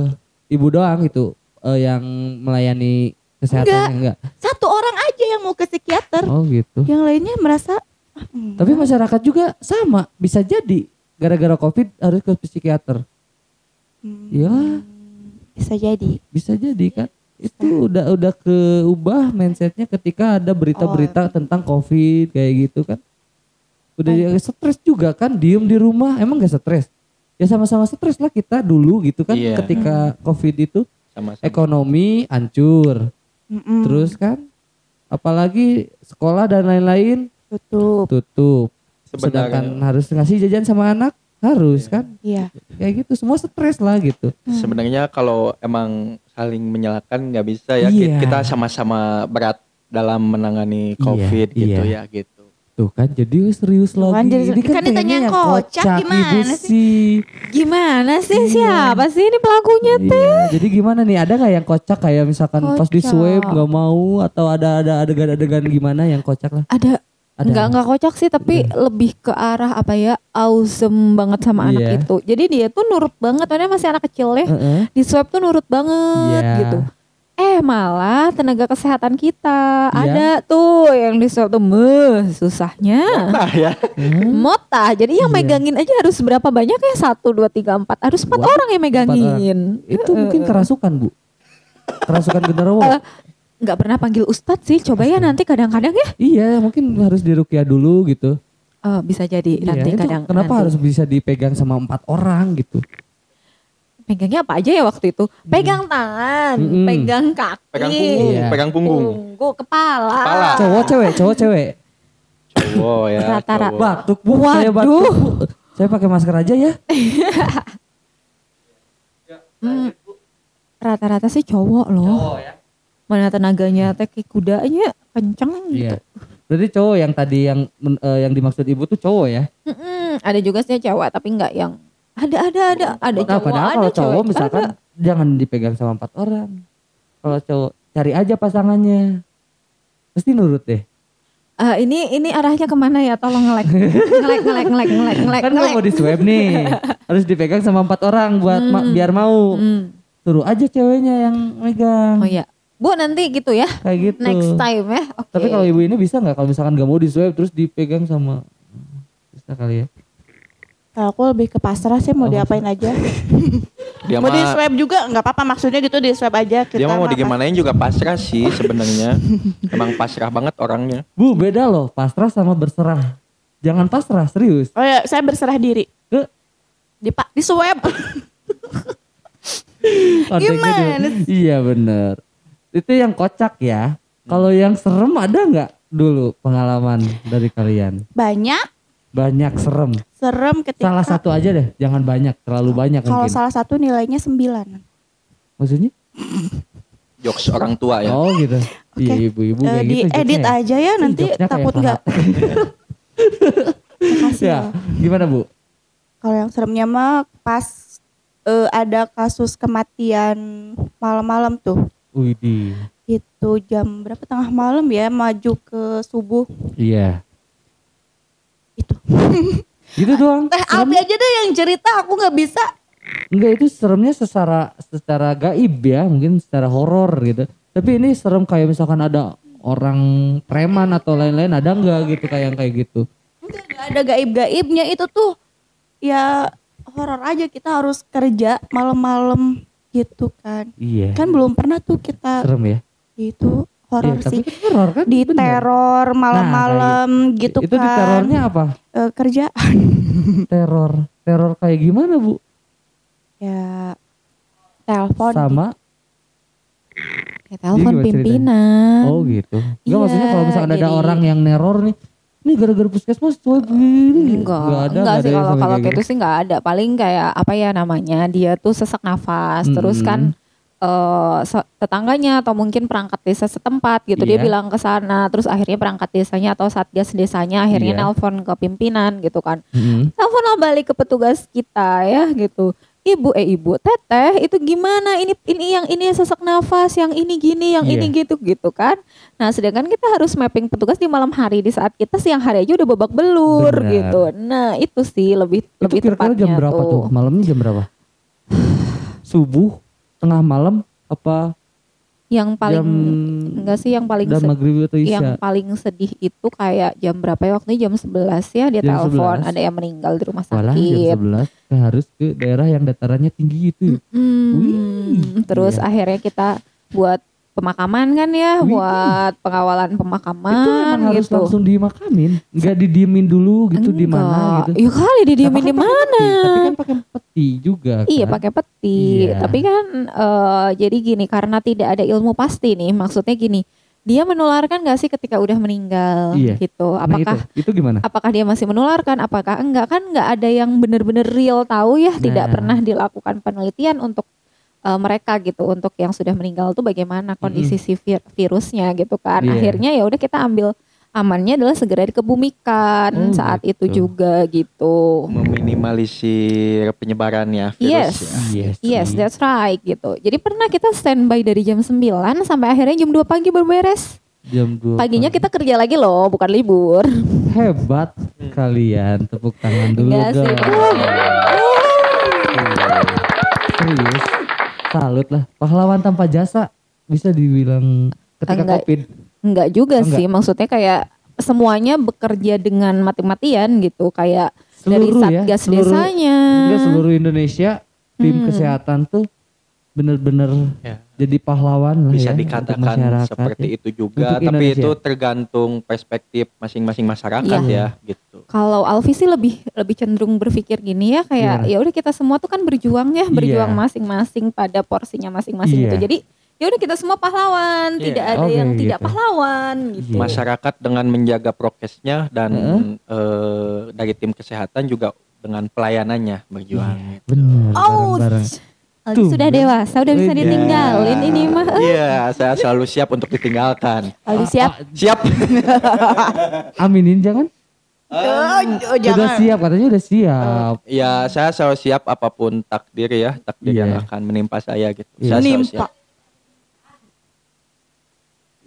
ibu doang itu eh, yang melayani kesehatannya enggak. Satu orang aja yang mau ke psikiater. Oh gitu. Yang lainnya merasa ah, enggak. Tapi masyarakat juga sama, bisa jadi gara-gara Covid harus ke psikiater. Hmm, Ya, bisa jadi. bisa jadi kan. Itu udah udah keubah mindsetnya ketika ada berita-berita tentang Covid kayak gitu kan. Udah ya stres juga kan, diem di rumah, emang gak stres? Ya sama-sama stres lah kita dulu gitu kan Iya. ketika Covid itu sama-sama ekonomi hancur. Mm-mm. Terus kan apalagi sekolah dan lain-lain tutup. tutup. Sebenarnya- Sedangkan harus ngasih jajan sama anak harus kan Iya. kayak gitu semua stres lah gitu. sebenarnya kalau emang saling menyalahkan nggak bisa ya Iya. kita sama-sama berat dalam menangani Iya, covid gitu iya. ya gitu Tuh kan jadi serius Tuh kan, lagi. jadi- Ini kan ditanya pengennya yang kocak, gimana ibu sih? sih. Gimana sih Iya. siapa sih ini pelakunya teh? Iya, jadi gimana nih? Ada nggak yang kocak kayak misalkan pas di Kocak. swab nggak mau atau ada ada adegan-adegan gimana yang kocak lah? Ada Ada. Enggak enggak kocak sih tapi lebih ke arah apa ya awesome banget sama anak Iya. itu. Jadi dia tuh nurut banget, padahal masih anak kecil ya. Heeh. Di swab tuh nurut banget Iya. gitu. Eh malah tenaga kesehatan kita Iya. ada tuh yang di swab tuh meh susahnya. nah ya Hmm. Mota, jadi yang Iya. megangin aja harus berapa banyak ya? Satu, dua, tiga, empat. Harus empat Wah, orang yang megangin. Itu Heeh. mungkin kerasukan bu, kerasukan genderuwo. Eh, nggak pernah panggil ustadz sih. Coba ya nanti kadang-kadang ya. Iya, mungkin harus dirukyah dulu gitu. Oh, bisa jadi Iya, nanti itu kadang. kenapa nanti. harus bisa dipegang sama empat orang gitu? Pegangnya apa aja ya waktu itu? Pegang tangan, Mm-mm. pegang kaki, Pegang punggung, Iya. pegang punggung. punggung, kepala. Kepala. Cowok cewek, cowok cewek. Cowok ya. Rata-rata. cowok. Batuk bu, saya batuk. Waduh. Bu. Saya pakai masker aja ya. Hmm, Rata-rata sih cowok loh. Mana tenaganya teh kayak kudanya kenceng gitu. Iya. Berarti cowok yang tadi yang eh, yang dimaksud ibu tuh cowok ya? Mm-mm, ada juga sih cewek tapi nggak yang ada ada ada ada Nah, cowok padahal ada kalau cowok cewek, misalkan ada. jangan dipegang sama empat orang. Kalau cowok cari aja pasangannya. Pasti nurut deh. Eh, ini ini arahnya ke mana ya tolong ngelek ngelek ngelek ngelek ngelek ngelek kan ngelek mau di swab nih. Harus dipegang sama empat orang buat ma- Hmm. biar mau. Hmm. Suruh aja ceweknya yang megang. oh iya bu nanti gitu ya Kayak gitu. next time ya oke Tapi kalau ibu ini bisa nggak kalau misalkan nggak mau di swab terus dipegang sama bisa kali ya? Kalau aku lebih ke pasrah sih mau Oh, diapain aja. Dia mau di swab juga nggak apa-apa maksudnya gitu di swab aja. Kita dia mau mah digimanain juga pasrah sih sebenarnya. Emang pasrah banget orangnya. Bu beda loh pasrah sama berserah. Jangan pasrah serius. Oh ya, saya berserah diri. Ke Di pak di swab. konteksnya Gimana Iya bener. Itu yang kocak ya. Kalau yang serem ada nggak dulu pengalaman dari kalian? Banyak Banyak serem. serem ketika Salah satu aja deh, jangan banyak, terlalu banyak kalau mungkin. salah satu nilainya 9. Maksudnya? Jokes orang tua ya. Oh gitu. Iya ibu-ibu Eh, kayak di gitu. edit ya. aja ya nanti takut nggak. Makasih Ya, ya. gimana bu? Kalau yang seremnya mah pas eh, ada kasus kematian malam-malam tuh. Widih. Itu jam berapa tengah malam ya maju ke subuh Iya. itu. Gitu doang. Teh. Abi aja deh yang cerita aku nggak bisa. Enggak itu seremnya secara secara gaib ya, mungkin secara horor gitu. Tapi ini serem kayak misalkan ada orang preman atau lain-lain ada enggak gitu kayak yang kayak gitu. Enggak nggak ada gaib-gaibnya itu tuh ya horor aja kita harus kerja malam-malam gitu kan. Iya. Kan belum pernah tuh kita serem ya. itu horor Iya, tapi sih. kan horor kan Di bener. teror malam-malam gitu itu di kan. terornya apa? Eh, kerjaan Teror. Teror kayak gimana, Bu? ya telepon Sama ya telepon ceritanya? pimpinan Oh gitu. Enggak Iya, maksudnya kalau misalkan ada jadi- orang yang neror nih, ini gara-gara puskesmas coy begini. Enggak, Nggak ada, enggak nggak sih kalau kalau kayak itu sih enggak ada. Paling kayak apa ya namanya? Dia tuh sesak nafas, terus Mm-mm. kan eh se- tetangganya atau mungkin perangkat desa setempat gitu dia Iya. bilang ke sana, terus akhirnya perangkat desanya atau satgas desanya akhirnya Iya. nelpon ke pimpinan gitu kan. Telepon balik ke petugas kita ya gitu. Ibu eh ibu teteh itu gimana ini ini yang ini sesak nafas yang ini gini yang Iya. ini gitu gitu kan nah sedangkan kita harus mapping petugas di malam hari di saat kita siang hari aja udah babak belur Benar. gitu nah itu sih lebih Itu lebih kira-kira tepatnya jam berapa tuh? Malamnya jam berapa? Subuh, tengah malam, apa yang paling jam enggak sih yang paling se- maghrib atau yang isya? paling sedih itu kayak jam berapa ya waktunya jam 11 ya dia Jam telepon 11. ada yang meninggal di rumah Walah jam sakit 11 kan harus ke daerah yang datarannya tinggi itu. Hmm, Wih, terus iya. akhirnya kita buat pemakaman kan ya, Wih. buat pengawalan itu pemakaman emang harus gitu. langsung dimakamin, nggak didiemin dulu gitu di mana gitu. Ya kali didiemin Nah, di mana? Tapi kan pakai peti juga. Iya kan? pakai peti, Iya. tapi kan eh, jadi gini karena tidak ada ilmu pasti nih, maksudnya gini, dia menularkan gak sih ketika udah meninggal Iya. gitu? Nah, Apakah itu, itu gimana? apakah dia masih menularkan? Apakah enggak? Kan nggak ada yang benar-benar real tahu ya, tidak Nah. pernah dilakukan penelitian untuk eh, mereka gitu, untuk yang sudah meninggal tuh bagaimana kondisi si vir- virusnya gitu kan? Iya. Akhirnya ya udah kita ambil amannya adalah segera dikebumikan Oh, saat gitu. itu juga gitu. Meminimalisir penyebarannya virus Yes. ya. Yes, Yes, that's right gitu. Jadi pernah kita standby dari jam 9 sampai akhirnya jam 2 pagi baru beres. jam 2 Paginya kita kerja lagi loh, bukan libur. hebat kalian tepuk tangan dulu sih. dong serius salut lah pahlawan tanpa jasa bisa dibilang ketika Enggak. covid Enggak juga enggak. sih, maksudnya kayak semuanya bekerja dengan mati-matian gitu, kayak dari Seluruh ya, satgas seluruh- desanya. enggak seluruh Indonesia tim Hmm. kesehatan tuh bener-bener Ya. jadi pahlawan lah bisa ya untuk dikatakan masyarakat seperti ya. itu juga Untuk tapi Indonesia. itu tergantung perspektif masing-masing masyarakat Iya. ya gitu Kalau Alfi sih lebih lebih cenderung berpikir gini ya kayak ya udah kita semua tuh kan berjuang ya, berjuang Iya. masing-masing pada porsinya masing-masing Iya. gitu. Jadi ya udah kita semua pahlawan, Iya. tidak ada Oke, yang gitu. tidak pahlawan gitu. Iya. masyarakat dengan menjaga prokesnya dan eh, dari tim kesehatan juga dengan pelayanannya berjuang Iya, gitu. bener Oh, bareng-bareng Aldi Tuh, sudah kan? dewasa, udah bisa Iya. ditinggalin ini mah. Iya, saya selalu siap untuk ditinggalkan. Aldi Ah, siap? Siap. aminin jangan Oh, udah jangan. siap katanya udah siap Ya, saya selalu siap apa pun takdir ya, takdir Iya. yang akan menimpa saya gitu. Iya. Saya selalu Menimpa. siap.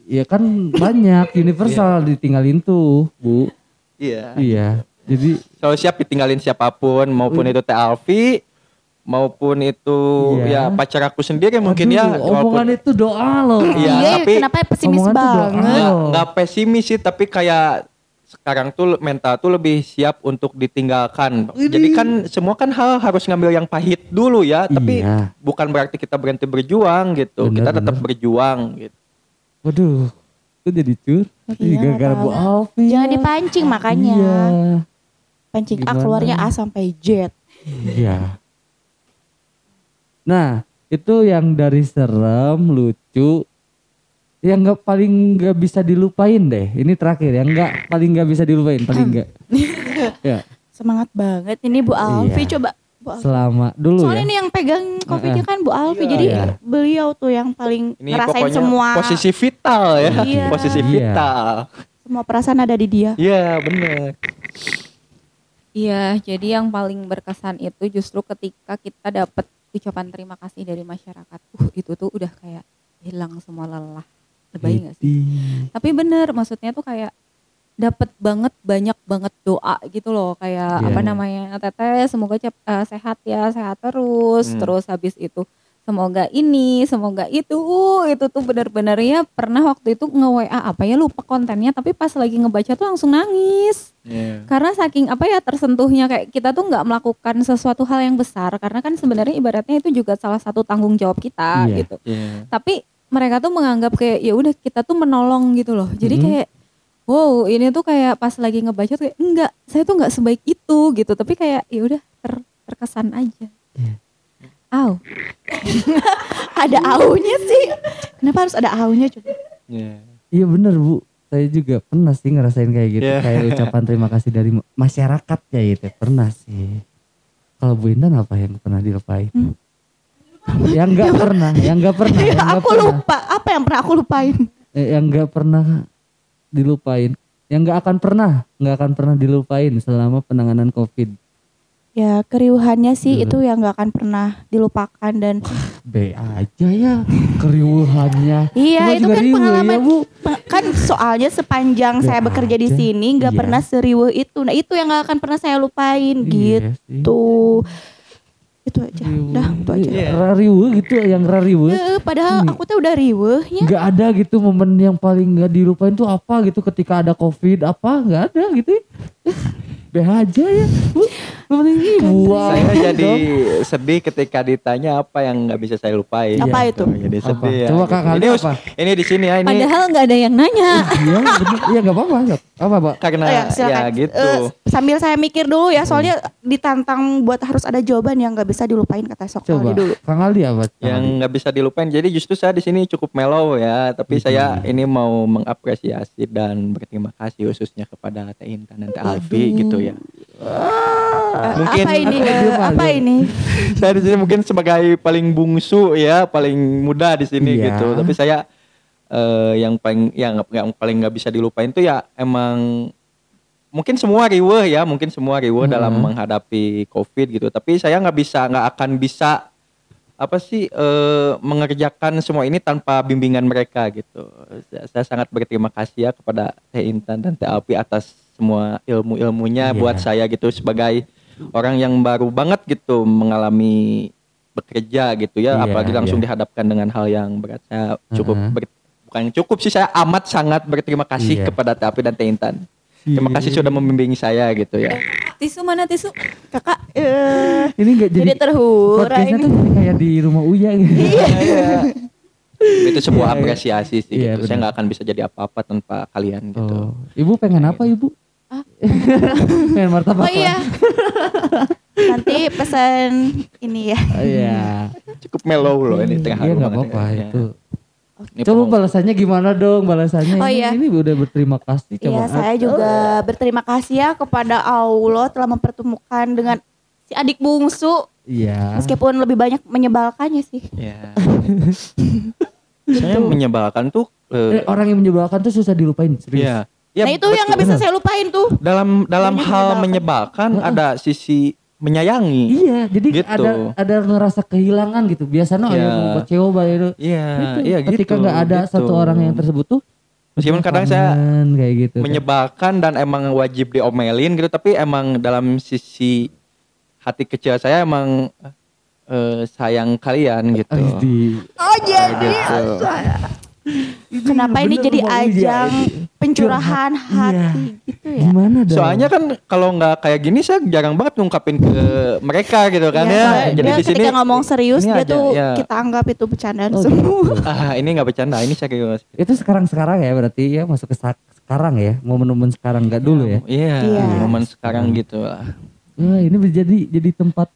ya kan banyak universal ditinggalin tuh bu Iya. iya jadi Selalu siap ditinggalin siapa pun, maupun itu Teh Alfi, maupun itu Iya. ya pacar aku sendiri mungkin ya. Omongan walaupun- itu doa loh Iya, Iya, tapi kenapa pesimis tuh doa. banget? nggak nggak pesimis sih tapi kayak sekarang tuh mental tuh lebih siap untuk ditinggalkan. Jadi kan semua kan hal harus ngambil yang pahit dulu ya, tapi Iya. bukan berarti kita berhenti berjuang gitu. Bener, kita tetap bener. berjuang gitu. waduh itu jadi cur Iya, gara-gara bu. Alfi Jangan ya. dipancing makanya. iya Pancing A Gimana? keluarnya A sampai Z. iya nah itu yang dari serem lucu yang nggak paling nggak bisa dilupain deh ini terakhir yang nggak paling nggak bisa dilupain paling nggak ya Semangat banget ini Bu Alfi Iya. coba Bu Alfi. selama dulu Soalnya ya ini yang pegang covidnya kan Bu Alfi. Iya, Jadi iya. beliau tuh yang paling Ini ngerasain semua posisi vital ya, Iya. posisi Iya. vital. semua perasaan ada di dia. Iya bener. Iya, jadi yang paling berkesan itu justru ketika kita dapat ucapan terima kasih dari masyarakat. Uh, itu tuh udah kayak hilang semua lelah. Lebay gak sih? Tapi bener, maksudnya tuh kayak dapat banget banyak banget doa gitu loh kayak Iya. apa namanya teteh semoga cep- eh, sehat ya sehat terus Hmm. terus habis itu semoga ini semoga itu uh, itu tuh bener-bener ya pernah waktu itu nge WA apa ya lupa kontennya tapi pas lagi ngebaca tuh langsung nangis Iya. karena saking apa ya tersentuhnya kayak kita tuh nggak melakukan sesuatu hal yang besar karena kan sebenarnya ibaratnya itu juga salah satu tanggung jawab kita Iya. gitu Iya. tapi mereka tuh menganggap kayak ya udah kita tuh menolong gitu loh jadi Mhm. kayak wow ini tuh kayak pas lagi ngebaca tuh kayak enggak saya tuh nggak sebaik itu gitu tapi kayak ya udah ter- terkesan aja Iya. Aw, Ada aunya sih. Kenapa harus ada aunya coba? Iya. Iya bener bu, saya juga pernah sih ngerasain kayak gitu, Iya. kayak ucapan terima kasih dari ma- masyarakat kayak gitu, pernah sih. Kalau Bu Intan apa yang pernah dilupain? yang nggak pernah, yang nggak pernah, yang nggak aku pernah, lupa. Apa yang pernah aku lupain? Eh, yang nggak pernah dilupain, yang nggak akan pernah, nggak akan pernah dilupain selama penanganan COVID. Ya keriuhannya sih Hmm. itu yang nggak akan pernah dilupakan dan B aja ya keriuhannya. Iya, Cuma itu kan riuh pengalaman. ya, Bu. kan soalnya sepanjang Nggak saya bekerja di sini nggak Iya. pernah seriuh itu. Nah itu yang nggak akan pernah saya lupain Iya sih. gitu. Itu aja. Riuh. Dah, itu aja. Iya, Rariweh gitu yang rariweh. Eh, padahal Ini. aku tuh udah riwehnya. nggak ada gitu momen yang paling nggak dilupain tuh apa gitu ketika ada covid apa nggak ada gitu Beh aja ya penting ibu Saya jadi sedih ketika ditanya apa yang nggak bisa saya lupain. Apa gitu. itu? Jadi Apa? sedih ya. Coba Kak ini, apa? ini di sini ya ini padahal nggak ada yang nanya. iya bener iya nggak apa-apa nggak apa pak karena Oh ya, ya, gitu. Eh, sambil saya mikir dulu ya, soalnya ditantang buat harus ada jawaban yang nggak bisa dilupain kata sok coba Aldi dulu. Kang Aldi apa Kang yang nggak bisa dilupain. Jadi justru saya di sini cukup mellow ya, tapi saya ini mau mengapresiasi dan berterima kasih khususnya kepada Teh Intan dan Teh Alfi gitu ya. Mungkin- apa ini? Apa ini? saya di sini mungkin sebagai paling bungsu ya, paling muda di sini Iya. gitu. Tapi saya eh, yang paling yang yang paling nggak bisa dilupain tuh ya emang mungkin semua riweh ya, mungkin semua riweh Hmm. dalam menghadapi COVID gitu. Tapi saya nggak bisa nggak akan bisa apa sih eh, mengerjakan semua ini tanpa bimbingan mereka gitu. Saya, saya sangat berterima kasih ya kepada Teh Intan dan Teh Alpi atas semua ilmu-ilmunya Iya. buat saya gitu sebagai orang yang baru banget gitu mengalami bekerja gitu ya, Iya, apalagi langsung iya. dihadapkan dengan hal yang berat. Saya cukup Heeh. ber- bukan cukup sih saya amat sangat berterima kasih Iya. kepada Teh Alpi dan Teh Intan. Terima kasih sudah membimbing saya gitu ya. Tisu mana tisu? Kakak eh Ini enggak jadi, jadi terhura ini. tuh jadi kayak di rumah Uya gitu. itu sebuah Iya, iya. apresiasi sih Iya, gitu. Saya nggak akan bisa jadi apa-apa tanpa kalian gitu. Oh. Ibu pengen apa ibu? Pengen martabak Oh iya. Nanti pesan ini ya. Oh, Iya. Cukup mellow loh ini tengah Iya hari nggak banget apa-apa ya. itu. Ini Coba balasannya gimana dong balasannya? Oh, ini, iya. ini udah berterima kasih coba. Iya, saya juga berterima kasih ya kepada Allah telah mempertemukan dengan si adik bungsu Iya. meskipun lebih banyak menyebalkannya sih. Ya. saya menyebalkan tuh Eh, eh, orang yang menyebalkan tuh susah dilupain serius. Iya. Ya, nah itu yang nggak betul. bisa saya lupain tuh. dalam dalam Banyak hal menyebalkan. menyebalkan ada sisi menyayangi. Iya, jadi Gitu. ada ada ngerasa kehilangan gitu. Biasanya Iya. ya mau kecewa itu. Iya, iya gitu. Ketika nggak ada gitu. satu orang yang tersebut tuh Meskipun kadang saya kayak gitu. kan. menyebalkan dan emang wajib diomelin gitu, tapi emang dalam sisi hati kecil saya emang eh, sayang kalian gitu. Oh jadi Gitu. Kenapa ini jadi ajang pencurahan Iya. hati gitu ya? Gimana dong? Soalnya kan kalau nggak kayak gini saya jarang banget ngungkapin ke mereka gitu kan Iya, ya. soalnya Jadi di sini ketika ngomong serius dia aja, tuh ya. kita anggap itu bercandaan Oh, semua. gitu. ah ini nggak bercanda, ini serius. Itu sekarang-sekarang ya berarti ya masuk ke sekarang ya, momen-momen sekarang nggak dulu ya. Iya, Iya. momen sekarang gitu lah. Wah, ini menjadi jadi tempat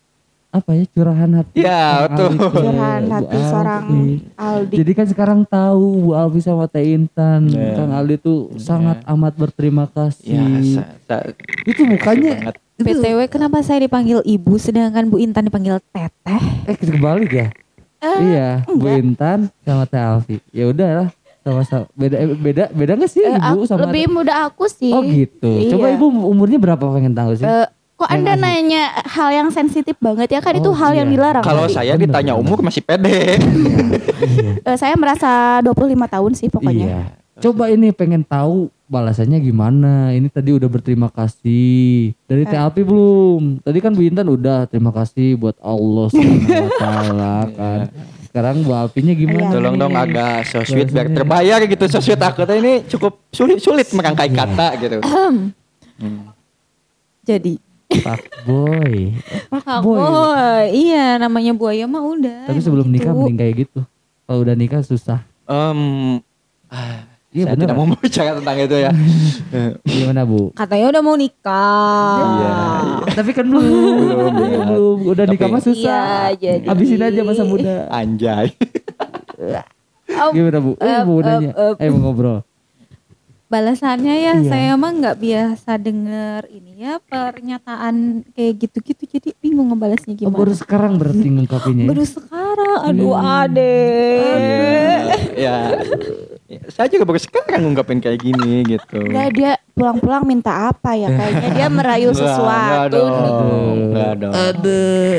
apa ya curahan hati. Kang betul. Aldi Curahan Bu hati seorang Alfi. Aldi. Jadi kan sekarang tahu Bu Alfi sama Teh Intan, Iya. Kang Aldi tuh sangat amat berterima kasih. Ya, sa- sa- itu mukanya PTW kenapa saya dipanggil ibu sedangkan Bu Intan dipanggil teteh? eh kebalik ya. Eh, iya, Bu enggak. Intan sama Teh Alfi. Ya udahlah, sama-sama beda eh, beda beda nggak sih Eh, Ibu aku- sama lebih muda aku sih. Oh gitu. Coba Iya. Ibu umurnya berapa pengen tahu sih? Eh, kok anda nanya hal yang sensitif banget ya kan itu Oh, hal yang iya. dilarang. Kalau Bener, saya bener, ditanya bener. umur masih pede. Eh, saya merasa 25 tahun sih pokoknya. Iya. Coba ini pengen tahu balasannya gimana. Ini tadi udah berterima kasih. Dari Eh. Teh Alfi belum? Tadi kan Bu Intan udah terima kasih buat Allah Subhanahu wa taala kan. Sekarang Bu Alfinya gimana? Iya. Tolong nih? dong agak so sweet biar Bahasanya. terbayar gitu. So sweet aku tuh ini cukup sulit sulit merangkai Iya. kata gitu. Hmm. Jadi Pak Boy. Pak Oh, Boy. iya namanya buaya mah udah. Tapi sebelum gitu. nikah mending kayak gitu. Kalau udah nikah susah. Em, ah, Iya, saya bener. tidak mau bicara tentang itu ya. Gimana Bu? Katanya udah mau nikah. Iya, Tapi kan belum. Belum, Iya, iya. belum. Udah nikah mah susah. Iya, jadi- Habisin aja masa muda. Anjay. Gimana Bu? Eh, Up, mau nanya. up. Eh mau ngobrol. Balasannya ya Iya. saya mah nggak biasa denger ini ya pernyataan kayak gitu-gitu jadi bingung ngebalasnya Oh, gimana. baru sekarang berarti ngungkapinnya. ya? Baru sekarang, aduh Hmm. adek. ya, ya, saya juga baru sekarang ngungkapin kayak gini gitu. Enggak dia pulang-pulang minta apa ya? Kayaknya dia merayu enggak sesuatu. dong. Enggak dong. Aduh.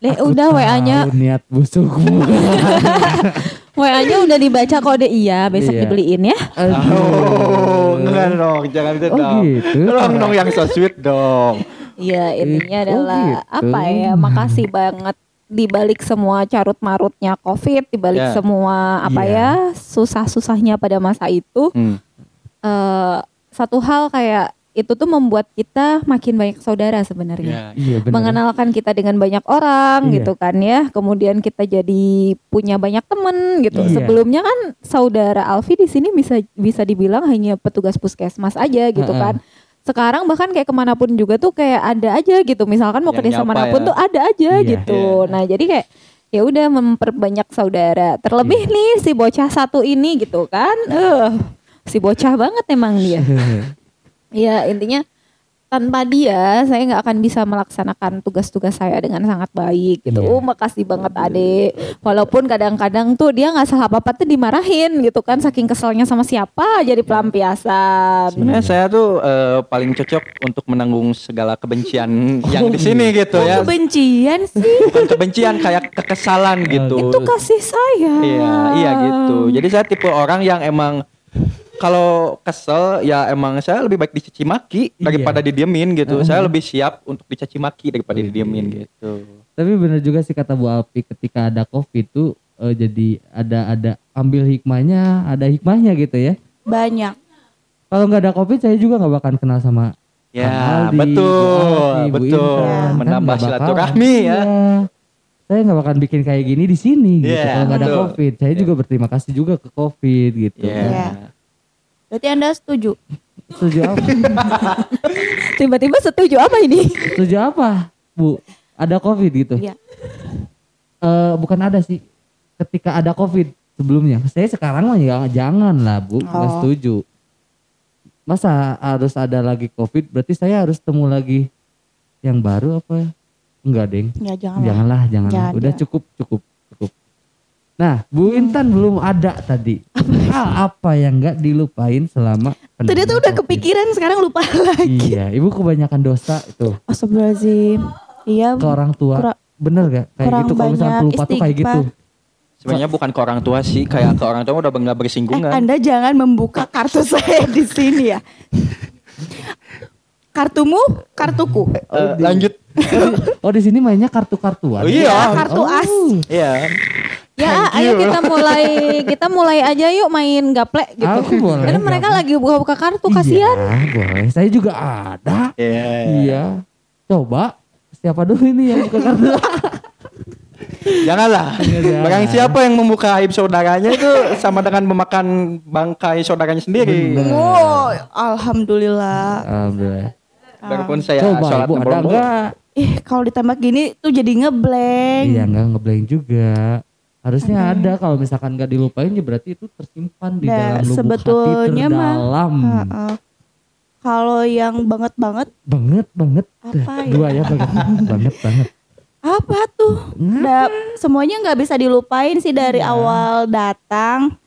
Deh Aku udah WA-nya niat busukmu. WA-nya udah dibaca kode iya besok Iya. dibeliin ya. Oh, enggak dong, jangan itu Oh, dong. gitu. Tolong dong yang so sweet dong. Iya intinya Oh, adalah gitu. apa ya makasih banget dibalik semua carut marutnya covid dibalik Ya. semua apa Iya. ya susah-susahnya pada masa itu Hmm. eh satu hal kayak itu tuh membuat kita makin banyak saudara sebenarnya. Ya. Iya benar. Mengenalkan kita dengan banyak orang Iya. gitu kan ya. Kemudian kita jadi punya banyak temen gitu. Iya. Sebelumnya kan saudara Alfi di sini bisa bisa dibilang hanya petugas puskesmas aja gitu Ha-ha. kan. Sekarang bahkan kayak ke mana pun juga tuh kayak ada aja gitu. Misalkan mau ke Yang desa nyapa mana pun ya. tuh ada aja Iya. gitu. Iya. Nah jadi kayak ya udah memperbanyak saudara. Terlebih Iya. nih si bocah satu ini gitu kan. Eh si bocah banget emang dia. Ya intinya tanpa dia saya nggak akan bisa melaksanakan tugas-tugas saya dengan sangat baik gitu. Iya. Oh makasih banget adek. Walaupun kadang-kadang tuh dia nggak salah apa-apa tuh dimarahin gitu kan saking keselnya sama siapa jadi pelampiasan. Sebenarnya saya tuh eh, paling cocok untuk menanggung segala kebencian yang di sini gitu Kok ya. kebencian sih? Bukan kebencian kayak kekesalan gitu. Itu kasih sayang. Iya, iya gitu. Jadi saya tipe orang yang emang kalau kesel ya emang saya lebih baik dicaci maki Iya. daripada didiemin gitu. Uh-huh. Saya lebih siap untuk dicaci maki daripada didiemin gitu. Tapi benar juga sih kata Bu Alfi ketika ada covid tuh eh, jadi ada ada ambil hikmahnya, ada hikmahnya gitu ya. Banyak. Kalau nggak ada covid saya juga nggak bakal kenal sama Ya, Aldi, betul, Bu Aldi, Bu betul. Intan. Kan Menambah bakal- silaturahmi ya. Iya. Saya nggak bakal bikin kayak gini di sini gitu Iya, kalau nggak ada betul. covid. Saya juga berterima kasih juga ke covid gitu. Iya. Iya. Berarti Anda setuju? Setuju apa? Tiba-tiba setuju apa ini? Setuju apa, Bu? Ada covid gitu? Iya. Eh, bukan ada sih. Ketika ada covid sebelumnya, saya sekarang mah ya jangan lah, Bu. Oh. setuju. Masa harus ada lagi covid? Berarti saya harus temu lagi yang baru apa? Enggak, deng. Ya jangan. lah. Janganlah, janganlah. Jangan, Udah cukup, cukup, cukup. Nah, Bu Intan belum ada tadi. Hal apa yang nggak dilupain selama Tadi tuh udah COVID? kepikiran sekarang lupa lagi. Iya, Ibu kebanyakan dosa itu Astagfirullahaladzim. Iya. ke orang tua. Kurang- Bener gak? Kayak gitu kalau misalnya pelupa tuh kayak gitu. Sebenarnya bukan ke orang tua sih, kayak ke orang tua udah nggak Eh, bersinggungan. Anda jangan membuka kartu saya di sini ya. Kartumu, kartuku. Eh, lanjut. Oh di sini mainnya kartu-kartuan. Oh, iya. Ya, kartu as. Iya. Ya, Thank ayo you. kita mulai kita mulai aja yuk main gaple gitu. Aku boleh, Karena mereka gaple. lagi buka-buka kartu kasihan. Iya, boleh. Saya juga ada. Iya. Iya. Coba siapa dulu ini yang buka kartu? Janganlah. Jangan. Barang siapa yang membuka aib saudaranya itu sama dengan memakan bangkai saudaranya sendiri. Bener. Oh, alhamdulillah. Alhamdulillah. Walaupun saya Coba sholat Ibu ada enggak? Ih, kalau ditembak gini tuh jadi ngeblank. Iya enggak ngeblank juga. Harusnya ada kalau misalkan nggak dilupain ya berarti itu tersimpan di Nah, dalam lubuk sebetulnya hati mah, terdalam. Heeh. Kalau yang banget banget Banget banget. Apa ya? Dua ya banget banget banget. apa tuh? Da- semuanya nggak bisa dilupain sih dari Iya. awal datang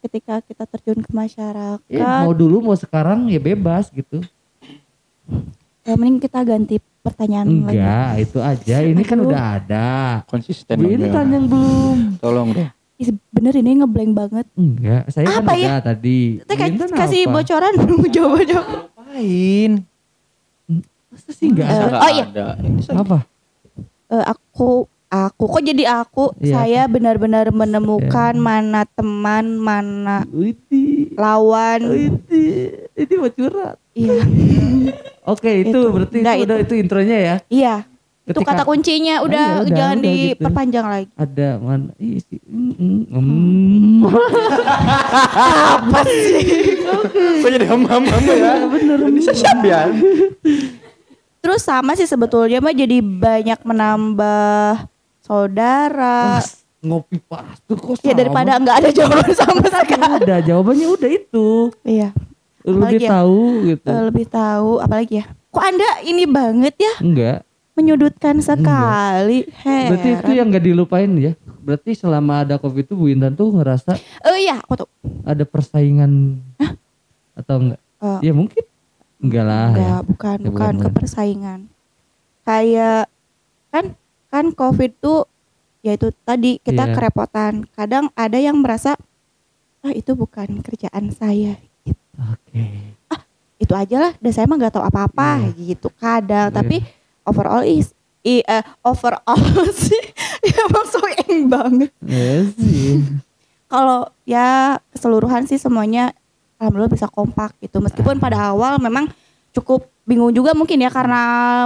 ketika kita terjun ke masyarakat. Ya, mau dulu mau sekarang ya bebas gitu. Ya, mending kita ganti pertanyaan lagi. Enggak, itu aja. Ini kan Aduh. udah ada. Konsisten Bu dong, Intan Bel. yang belum. Tolong deh. Ih, Bener ini ngeblank banget. Enggak, saya kan Apa ya? udah tadi. Teh Bu Intan kasih apa? bocoran jawab jawab. Ngapain? Masa sih enggak Eh, ada? Nggak oh iya. ada. Ini saya- Apa? Eh, aku aku kok jadi aku Iya. saya benar-benar menemukan mana teman mana Widi. lawan Widi. Ini mau curhat. Iya Oke, itu, Itu. berarti Enggak, itu udah itu intronya ya. iya itu Ketika- kata kuncinya Ah, udah, iya, udah, jangan udah gitu. diperpanjang lagi Ada mana? Mm, mm, mm. apa sih Kok jadi ham-ham ya? Bener. Ini saya siap ya. terus sama sih sebetulnya mah jadi banyak menambah saudara Wah, ngopi pas tuh kok ya sama? daripada nggak ada jawaban sama sekali udah jawabannya udah itu. iya Lebih Apalagi ya? tahu gitu. Eh, lebih tahu apalagi ya kok anda ini banget ya Enggak. menyudutkan sekali Heran. Berarti itu yang gak dilupain ya. Berarti selama ada covid itu Bu Intan tuh ngerasa oh iya aku tuh ada persaingan atau enggak? Eh, Ya mungkin enggak lah ya. Enggak, bukan, Ya, bukan bukan, kepersaingan. Kayak kan kan Covid tuh yaitu tadi kita Iya. kerepotan. Kadang ada yang merasa ah itu bukan kerjaan saya. Oke. Itu aja lah, dan saya mah nggak tahu apa-apa gitu. Kadang, Iya. tapi overall is i, eh, overall sih emang so eng banget. Ya sih. Kalau ya keseluruhan sih semuanya alhamdulillah bisa kompak gitu. Meskipun pada awal memang cukup bingung juga mungkin ya karena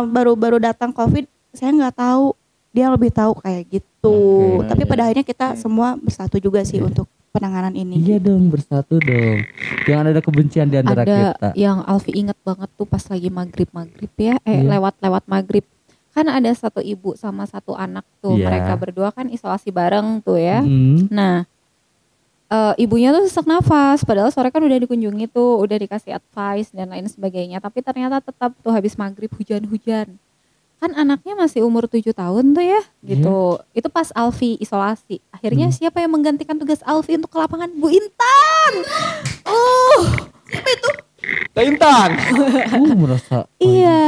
baru-baru datang Covid, saya nggak tahu dia lebih tahu kayak gitu. Oke. Tapi pada akhirnya kita semua bersatu juga sih untuk penanganan ini. Iya dong bersatu dong. Jangan ada kebencian di antara ada kita. yang Alfi inget banget tuh pas lagi maghrib maghrib ya eh Iya. lewat lewat maghrib kan ada satu ibu sama satu anak tuh Iya. mereka berdua kan isolasi bareng tuh ya Hmm. nah eh, ibunya tuh sesak nafas padahal sore kan udah dikunjungi tuh udah dikasih advice dan lain sebagainya tapi ternyata tetap tuh habis maghrib hujan-hujan kan anaknya masih umur tujuh tahun tuh ya gitu itu pas Alfi isolasi akhirnya Hmm. siapa yang menggantikan tugas Alfi untuk ke lapangan Bu Intan oh Teh Intan. Uh, merasa paling, iya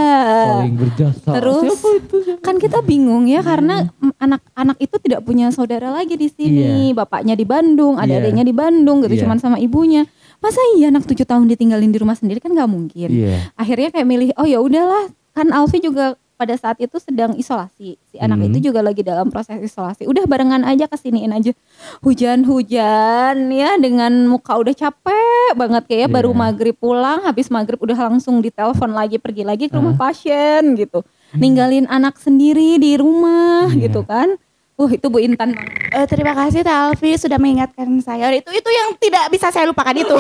paling berjasa. Terus Siapa itu? kan kita bingung ya karena mm, anak-anak itu tidak punya saudara lagi di sini. Bapaknya di Bandung, Iya. adik-adiknya di Bandung gitu Iya. cuman sama ibunya. Masa iya anak tujuh tahun ditinggalin di rumah sendiri kan nggak mungkin. Iya. Akhirnya kayak milih oh ya udahlah kan Alfi juga pada saat itu sedang isolasi. Si anak Hmm. itu juga lagi dalam proses isolasi. Udah barengan aja kesiniin aja. Hujan-hujan ya dengan muka udah capek banget kayak Iya. baru maghrib pulang, habis maghrib udah langsung ditelepon lagi pergi lagi ke rumah Ah. pasien gitu. Ninggalin anak sendiri di rumah Iya. gitu kan. Wah itu Bu Intan. Eh, terima kasih Teh Alfi sudah mengingatkan saya. Itu itu yang tidak bisa saya lupakan itu.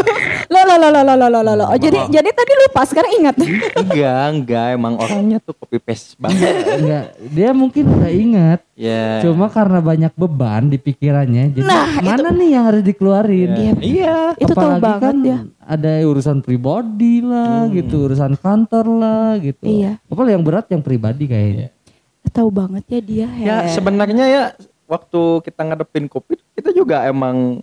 Loh loh loh loh loh loh loh, loh. Oh, jadi jadi tadi lupa sekarang ingat. enggak enggak emang orangnya tuh copy paste banget Enggak, dia mungkin udah ingat. ya Cuma karena banyak beban di pikirannya, jadi Nah, mana nih yang harus dikeluarin? iya iya Itu tahu banget kan ya. ada urusan pribadi lah, Hmm. gitu, urusan kantor lah, gitu. Iya. Apalagi yang berat yang pribadi kayaknya. Tahu banget ya dia. ya Heh. sebenarnya ya waktu kita ngadepin covid kita juga emang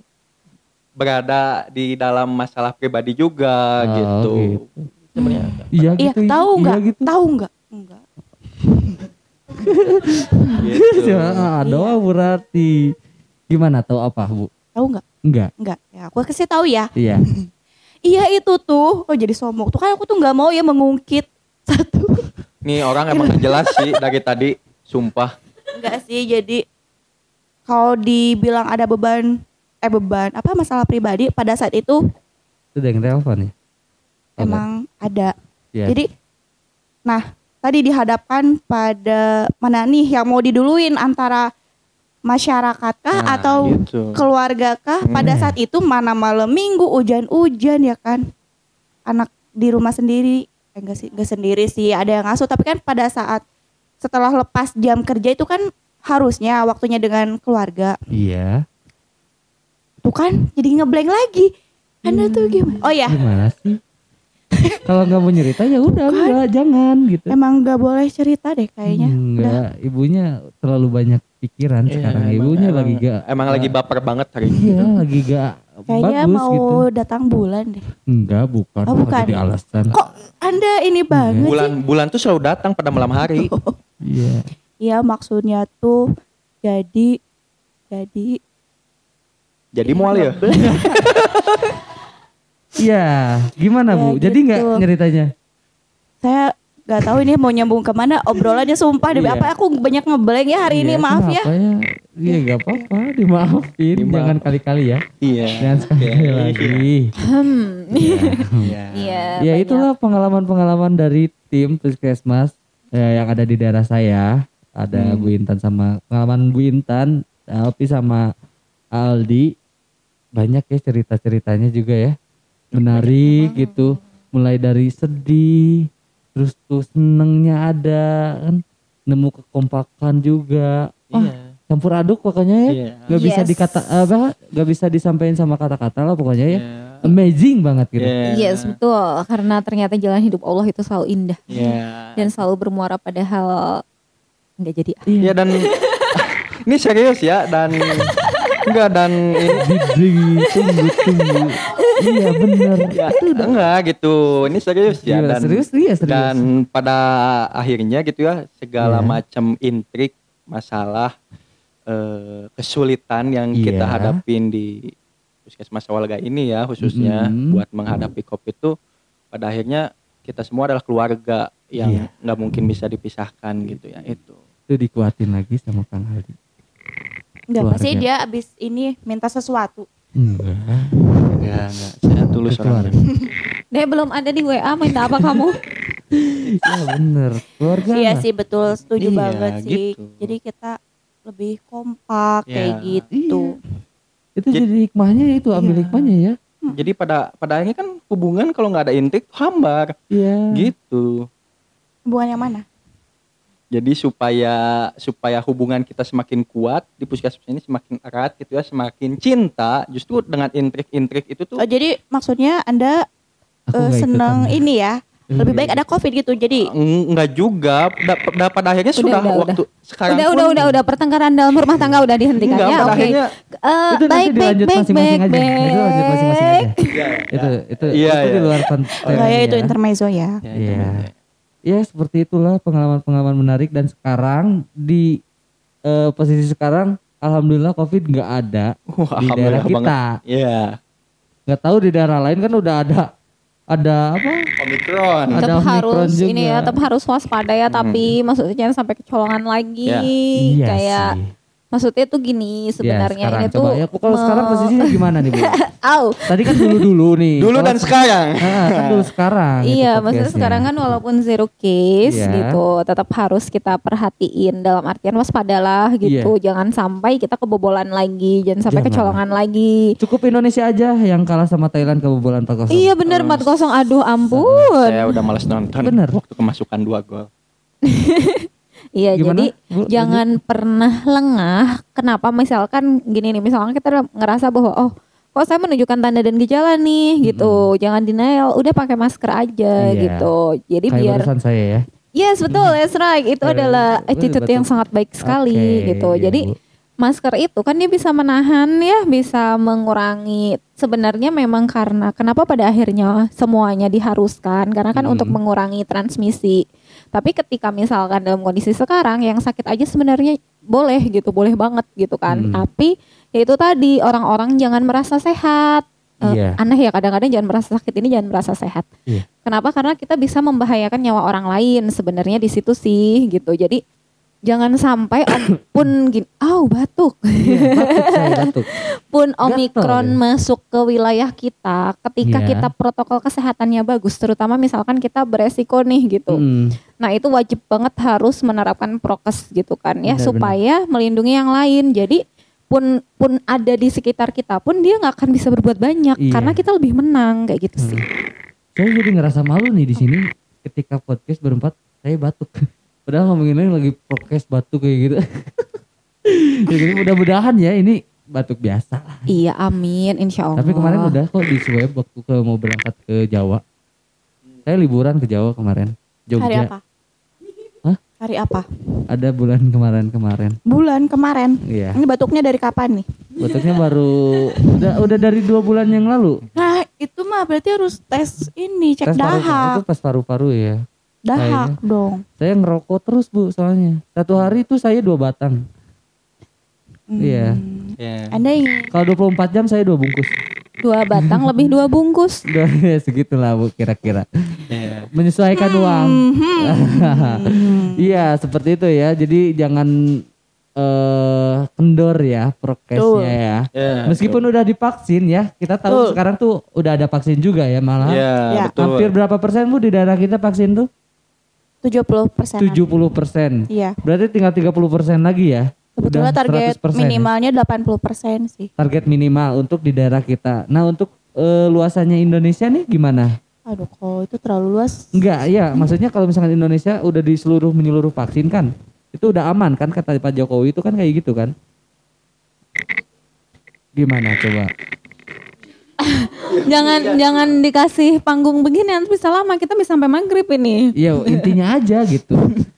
berada di dalam masalah pribadi juga Oh, gitu gitu. sebenarnya Iya Iya, gitu. tahu iya nggak? gitu. Tahu nggak? Enggak. gitu. Ya, doang berarti. Gimana tahu apa, Bu? Tahu nggak? Enggak. Enggak. Ya, aku kasih tahu ya. Iya. Iya itu tuh. Oh jadi sombong. Tuh kan aku tuh nggak mau ya mengungkit satu. Nih orang emang jelas sih dari tadi sumpah Enggak sih. Jadi kalau dibilang ada beban eh beban apa masalah pribadi pada saat itu Itu yang telepon ya? Oh, emang ada. Iya. Jadi nah tadi dihadapkan pada mana nih yang mau diduluin antara masyarakat kah Nah, atau gitu. keluarga kah pada Hmm. saat itu mana malam minggu hujan-hujan ya kan anak di rumah sendiri enggak sih enggak sendiri sih ada yang ngasuh tapi kan pada saat setelah lepas jam kerja itu kan harusnya waktunya dengan keluarga Iya. tuh kan jadi ngeblank lagi anda tuh gimana oh ya Gimana sih? Kalau nggak mau cerita ya udah Bukan. enggak, jangan gitu. emang nggak boleh cerita deh kayaknya udah Enggak, ibunya terlalu banyak pikiran Iya, sekarang. emang- Ibunya emang- lagi gak emang lagi baper banget hari ini Iya, lagi gak kayaknya bagus mau gitu. datang bulan deh Enggak, bukan. Oh, Kok bukan. Jadi alasan. kok anda ini banget bulan sih bulan tuh selalu datang pada malam hari Iya. Iya maksudnya tuh jadi jadi jadi mual ya Iya, gimana Ya, Bu? Jadi nggak gitu. nyeritanya? saya nggak tahu ini mau nyambung ke mana obrolannya sumpah demi Iya. apa aku banyak ngeblank ya hari ini Iya, maaf ya kenapa Iya, nggak apa-apa, dimaafin. Dimaaf. Jangan kali-kali ya. iya Jangan sekali Oke. lagi. Hmm. Iya. Iya. ya itulah pengalaman-pengalaman dari tim Puskesmas eh, yang ada di daerah saya. Ada Hmm. Bu Intan sama pengalaman Bu Intan, Alpi sama Aldi. Banyak ya cerita-ceritanya juga ya. Menarik gitu. Mulai dari sedih, terus tuh senengnya ada kan. Nemu kekompakan juga. Wah, Iya. campur aduk pokoknya ya. Iya. Gak bisa Yes. dikata apa? Gak bisa disampaikan sama kata-kata lah pokoknya ya. Iya. Amazing banget gitu. Iya. Yes betul karena ternyata jalan hidup Allah itu selalu indah Iya. dan selalu bermuara pada hal nggak jadi. Iya dan ini serius ya dan enggak dan ini tunggu tunggu. Iya bener. ya, enggak gitu. Ini serius ya dan serius iya serius. dan pada akhirnya gitu ya segala Iya. macam intrik masalah eh, kesulitan yang kita Iya. hadapin di puskesmas Walga ini ya khususnya Mhm. buat menghadapi covid itu pada akhirnya kita semua adalah keluarga yang Iya. nggak mungkin bisa dipisahkan gitu ya itu itu dikuatin lagi sama Kang Aldi. nggak Keluarga. pasti dia abis ini minta sesuatu Enggak. enggak enggak saya tulus orangnya Deh belum ada di WA minta apa kamu? Iya bener. Keluarga. iya sih betul setuju Iya, banget sih gitu. jadi kita lebih kompak kayak Iya. gitu Itu Jadi- jadi hikmahnya itu ambil Iya. hikmahnya ya. jadi pada pada akhirnya kan hubungan kalau nggak ada intrik hambar Iya. gitu hubungan yang mana Jadi supaya supaya hubungan kita semakin kuat di puskesmas ini semakin erat gitu ya, semakin cinta. Justru dengan intrik-intrik itu tuh oh, jadi maksudnya anda Aku eh, nggak ikutan. ini ya lebih baik ada covid gitu jadi enggak juga. Da- da- pada akhirnya Udah, sudah udah, waktu sekarang udah, pun udah, udah, udah. Pertengkaran dalam rumah tangga udah dihentikan enggak, ya. Oke. akhirnya Eh, itu nanti baik, baik, baik, masing-masing baik, aja. Itu lanjut masing-masing baik. aja. Iya, Itu itu Iya, itu di iya. luar konteks. oh, ya itu ya. intermezzo ya Ya, Iya. Ya seperti itulah pengalaman-pengalaman menarik dan sekarang di eh, posisi sekarang alhamdulillah covid nggak ada Wah, di daerah kita. Iya. nggak tahu di daerah lain kan udah ada ada apa? Omikron. Ada tetap Omikron harus juga. ini ya tetap harus waspada ya tapi maksudnya jangan sampai kecolongan lagi Ya. Iya kayak sih. Maksudnya tuh gini sebenarnya ya, sekarang ini coba tuh ya kalau me- sekarang posisinya gimana nih Bu? Au. Tadi kan dulu-dulu nih. Dulu dan sekarang. Ah, kan dulu sekarang. gitu Iya, maksudnya sekarang kan walaupun zero case Iya. gitu, tetap harus kita perhatiin dalam artian waspadalah gitu. Jangan sampai kita kebobolan lagi, jangan sampai Iya. Jangan. kecolongan lagi. Cukup Indonesia aja yang kalah sama Thailand kebobolan 4-0. Iya bener 4-0 aduh ampun. Saya udah males nonton. Bener. Waktu kemasukan dua gol. Iya Gimana, jadi Bu? jangan pernah lengah. Kenapa misalkan gini nih, misalkan kita ngerasa bahwa oh kok saya menunjukkan tanda dan gejala nih gitu. Jangan denial, udah pakai masker aja Iya. gitu. Jadi Kayak biar saya ya. Yes betul, that's right. Itu Eh, adalah betul, attitude betul. yang sangat baik sekali Oke, gitu. iya, Jadi Bu. masker itu kan dia bisa menahan ya, bisa mengurangi. Sebenarnya memang karena kenapa pada akhirnya semuanya diharuskan karena kan Hmm. untuk mengurangi transmisi. Tapi ketika misalkan dalam kondisi sekarang yang sakit aja sebenarnya boleh gitu, boleh banget gitu kan. Hmm. Tapi ya itu tadi orang-orang jangan merasa sehat. Eh, Iya. Aneh ya kadang-kadang jangan merasa sakit ini jangan merasa sehat. Iya. Kenapa? Karena kita bisa membahayakan nyawa orang lain sebenarnya di situ sih gitu. Jadi jangan sampai om- pun gini, oh batuk, Iya, batuk saya batuk. pun omikron ya. masuk ke wilayah kita, ketika Iya. kita protokol kesehatannya bagus, terutama misalkan kita beresiko nih gitu. Hmm. Nah itu wajib banget harus menerapkan prokes gitu kan ya Benar, supaya melindungi yang lain. Jadi pun pun ada di sekitar kita pun dia nggak akan bisa berbuat banyak Iya. karena kita lebih menang kayak gitu sih. Saya jadi ngerasa malu nih di sini ketika podcast berempat saya batuk. Padahal ngomonginnya lagi podcast batuk kayak gitu. ya, jadi mudah-mudahan ya ini batuk biasa lah. Iya amin insya Allah. Tapi kemarin udah kok di swab waktu ke mau berangkat ke Jawa. Saya liburan ke Jawa kemarin. Jogja. Hari apa? Hah? Hari apa? Ada bulan kemarin-kemarin. Bulan kemarin. Iya. Ini batuknya dari kapan nih? Batuknya baru udah udah dari dua bulan yang lalu. Nah itu mah berarti harus tes ini cek Tes paru dahak. itu pas paru-paru ya. Dahak dong. Saya ngerokok terus bu soalnya. Satu hari itu saya dua batang. Hmm. Iya. Ya. Anda ingin Kalau 24 jam saya dua bungkus. dua batang lebih dua bungkus. Udah segitulah bu kira-kira. Ya. Menyesuaikan uang. Iya seperti itu ya. Jadi jangan eh kendor ya prokesnya ya. Ya, Meskipun udah divaksin ya, kita tahu Betul. sekarang tuh udah ada vaksin juga ya malah. Ya, Ya. betul. Hampir berapa persen bu di daerah kita vaksin tuh? 70 persen. 70 persen. Iya. Berarti tinggal 30 persen lagi ya. Sebetulnya target 100% ya? minimalnya 80 persen sih. Target minimal untuk di daerah kita. Nah untuk eh, luasannya Indonesia nih gimana? Aduh kalau itu terlalu luas. Enggak, ya maksudnya kalau misalkan Indonesia udah di seluruh menyeluruh vaksin kan, itu udah aman kan kata Pak Jokowi itu kan kayak gitu kan? Gimana coba? jangan jangan dikasih panggung begini nanti bisa lama kita bisa sampai maghrib ini. Iya intinya aja gitu.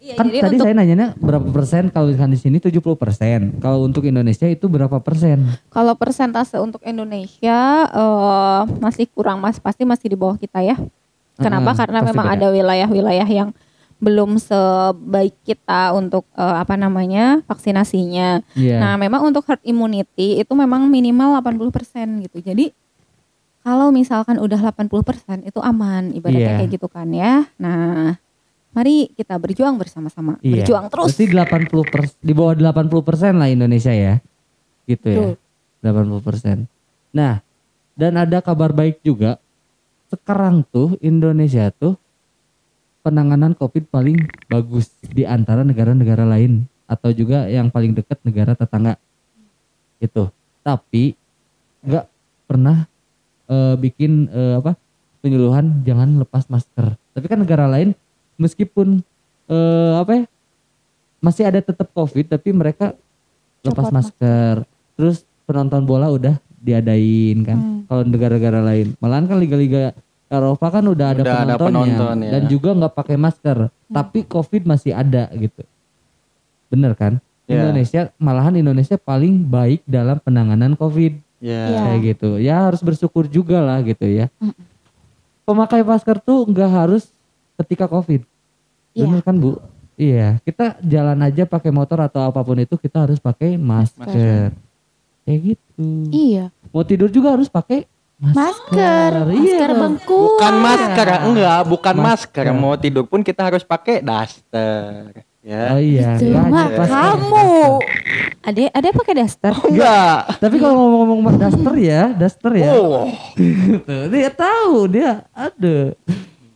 Iya, kan jadi tadi untuk saya nanyanya berapa persen kalau misalkan di sini 70 persen. Kalau untuk Indonesia itu berapa persen? kalau persentase untuk Indonesia eh, masih kurang mas pasti masih di bawah kita ya. Kenapa? Heeh, Karena memang beda. ada wilayah-wilayah yang belum sebaik kita untuk eh, apa namanya vaksinasinya. Iya. Nah, memang untuk herd immunity itu memang minimal 80% gitu. Jadi kalau misalkan udah 80% itu aman ibaratnya Iya. kayak gitu kan ya. Nah, mari kita berjuang bersama-sama. Iya. Berjuang terus. Berarti 80 pers- di bawah 80 persen lah Indonesia ya, gitu ya. 80 persen. Nah, dan ada kabar baik juga. Sekarang tuh Indonesia tuh penanganan COVID paling bagus di antara negara-negara lain atau juga yang paling dekat negara tetangga. Itu. Tapi nggak pernah eh, bikin eh, apa penyuluhan jangan lepas masker. Tapi kan negara lain meskipun eh, apa ya masih ada tetap covid tapi mereka lepas Copot masker. Terus penonton bola udah diadain kan. Hmm. Kalau negara-negara lain, malahan kan liga-liga Eropa kan udah ada Udah ada penontonnya penonton, ya. dan juga nggak pakai masker. Tapi covid masih ada gitu. Bener kan? Ya. Indonesia malahan Indonesia paling baik dalam penanganan covid Ya. Iya. kayak gitu. Ya harus bersyukur juga lah gitu ya. Pemakai masker tuh nggak harus ketika covid. Iya. Bener kan bu? Iya. Kita jalan aja pakai motor atau apa pun itu kita harus pakai masker. Kayak gitu. Iya. Mau tidur juga harus pakai Masker. Iya Masker dong. bengkok. Bukan masker, enggak, bukan masker. Masker. Mau tidur pun kita harus pakai daster. Ya. Oh iya. Itu banyak mah pasti. kamu. Ada ada pakai daster? Enggak. Tapi kalau ngomong-ngomong daster ya, daster ya. Oh. Gitu. Dia tahu, dia ada.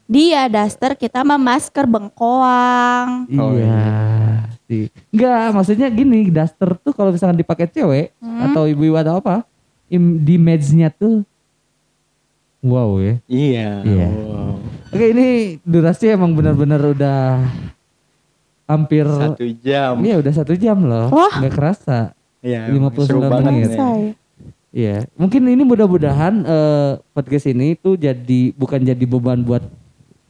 Dia daster, kita mah masker bengkoang. Oh, iya. Sih. Enggak, maksudnya gini, daster tuh kalau misalkan dipakai cewek atau ibu-ibu atau apa, im- di image-nya tuh wow ya. Iya. Iya. Wow. Oke, ini durasi emang benar-benar udah hampir Satu jam. Iya, udah satu jam loh. Wah. Nggak kerasa. Iya. 59 seru banget menit. Saya. Iya, mungkin ini mudah-mudahan eh, podcast ini tuh jadi bukan jadi beban buat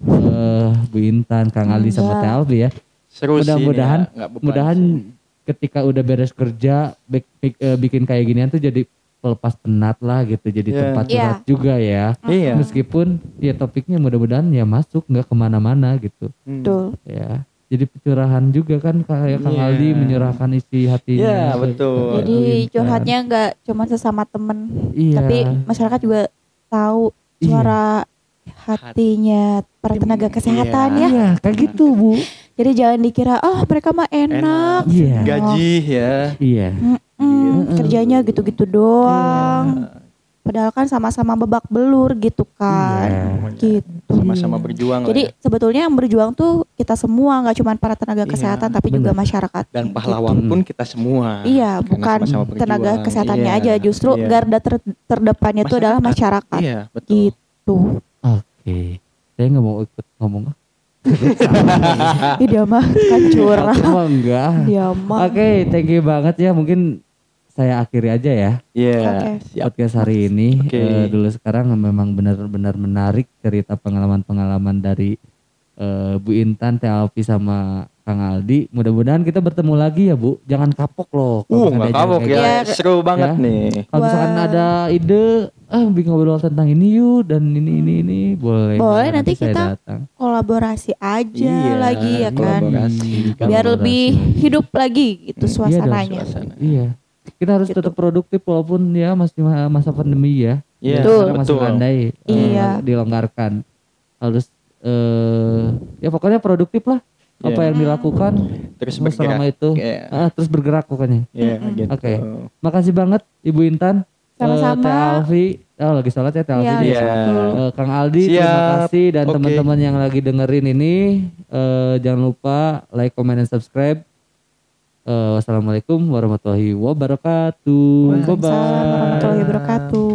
eh, Bu Intan, Kang Ali sama Teh Albi ya. Seru sih. Mudah-mudahan, beban mudahan sih. ketika udah beres kerja, bik- bik- eh, bikin kayak ginian tuh jadi pelepas penat lah gitu, jadi Iya. tempat Iya. curhat juga ya. Iya. Meskipun ya topiknya mudah-mudahan ya masuk nggak ke mana-mana gitu, Hmm. Betul. ya. Jadi pencurahan juga kan kayak Kang Iya. Aldi menyurahkan isi hatinya. Iya, ke- betul. Jadi curhatnya nggak cuma sesama temen, Iya. tapi masyarakat juga tahu Iya. suara hatinya para tenaga kesehatan Iya. ya. Iya, kayak gitu Bu. Jadi jangan dikira, oh mereka mah enak. Iya. Gaji ya. Iya. Mm-mm, kerjanya gitu-gitu doang. Padahal kan sama-sama babak belur gitu kan. Iya. Gitu. Sama-sama berjuang Jadi ya. sebetulnya yang berjuang tuh kita semua, nggak cuma para tenaga Iya, kesehatan tapi juga masyarakat. Dan pahlawan pun kita semua. Iya, Karena bukan sama-sama tenaga berjuang. kesehatannya Iya, aja, justru iya. garda ter- terdepannya itu adalah masyarakat. Iya, betul. Gitu. Oke. Saya nggak mau ikut ngomong. Ih, dia mah kan curang. Aku mah enggak. Dia mah. Oke, thank you banget ya. Mungkin saya akhiri aja ya Iya, Oke. siap. podcast hari ini. Oke. Eh, dulu sekarang memang benar-benar menarik cerita pengalaman-pengalaman dari eh, Bu Intan, Teh Alfi sama Kang Aldi. Mudah-mudahan kita bertemu lagi ya Bu. Jangan kapok loh. kalau Uh, nggak kapok ya. gitu. Iya. Seru banget Ya. nih. Kalau misalkan Wah. ada ide, ah bikin ngobrol tentang ini yuk dan ini ini ini boleh. Boleh, Nanti nanti kita datang. Kolaborasi aja Iya, lagi ya kan. kolaborasi. Biar Kolaborasi. lebih hidup lagi gitu Iya suasananya. Suasana. Iya. Kita harus Gitu. tetap produktif walaupun ya masih ma- masa pandemi ya. Iya, Betul. Sekarang masih betul. landai. eh, Iya. dilonggarkan. Harus eh ya pokoknya produktif lah. Apa Iya. yang dilakukan Terus selama bergerak. itu. Iya. Ah, terus bergerak pokoknya. Iya, Mm-mm. gitu. Oke. Makasih banget Ibu Intan. Sama-sama. Eh, Teh Alfi. Oh, lagi sholat ya Teh Alfi. Iya, nih. Iya. Eh, Kang Aldi terima Siap. kasih dan Oke. teman-teman yang lagi dengerin ini eh, jangan lupa like, comment, dan subscribe. Eh, wassalamualaikum warahmatullahi wabarakatuh. Bye Waalaikumsalam bye. warahmatullahi wabarakatuh.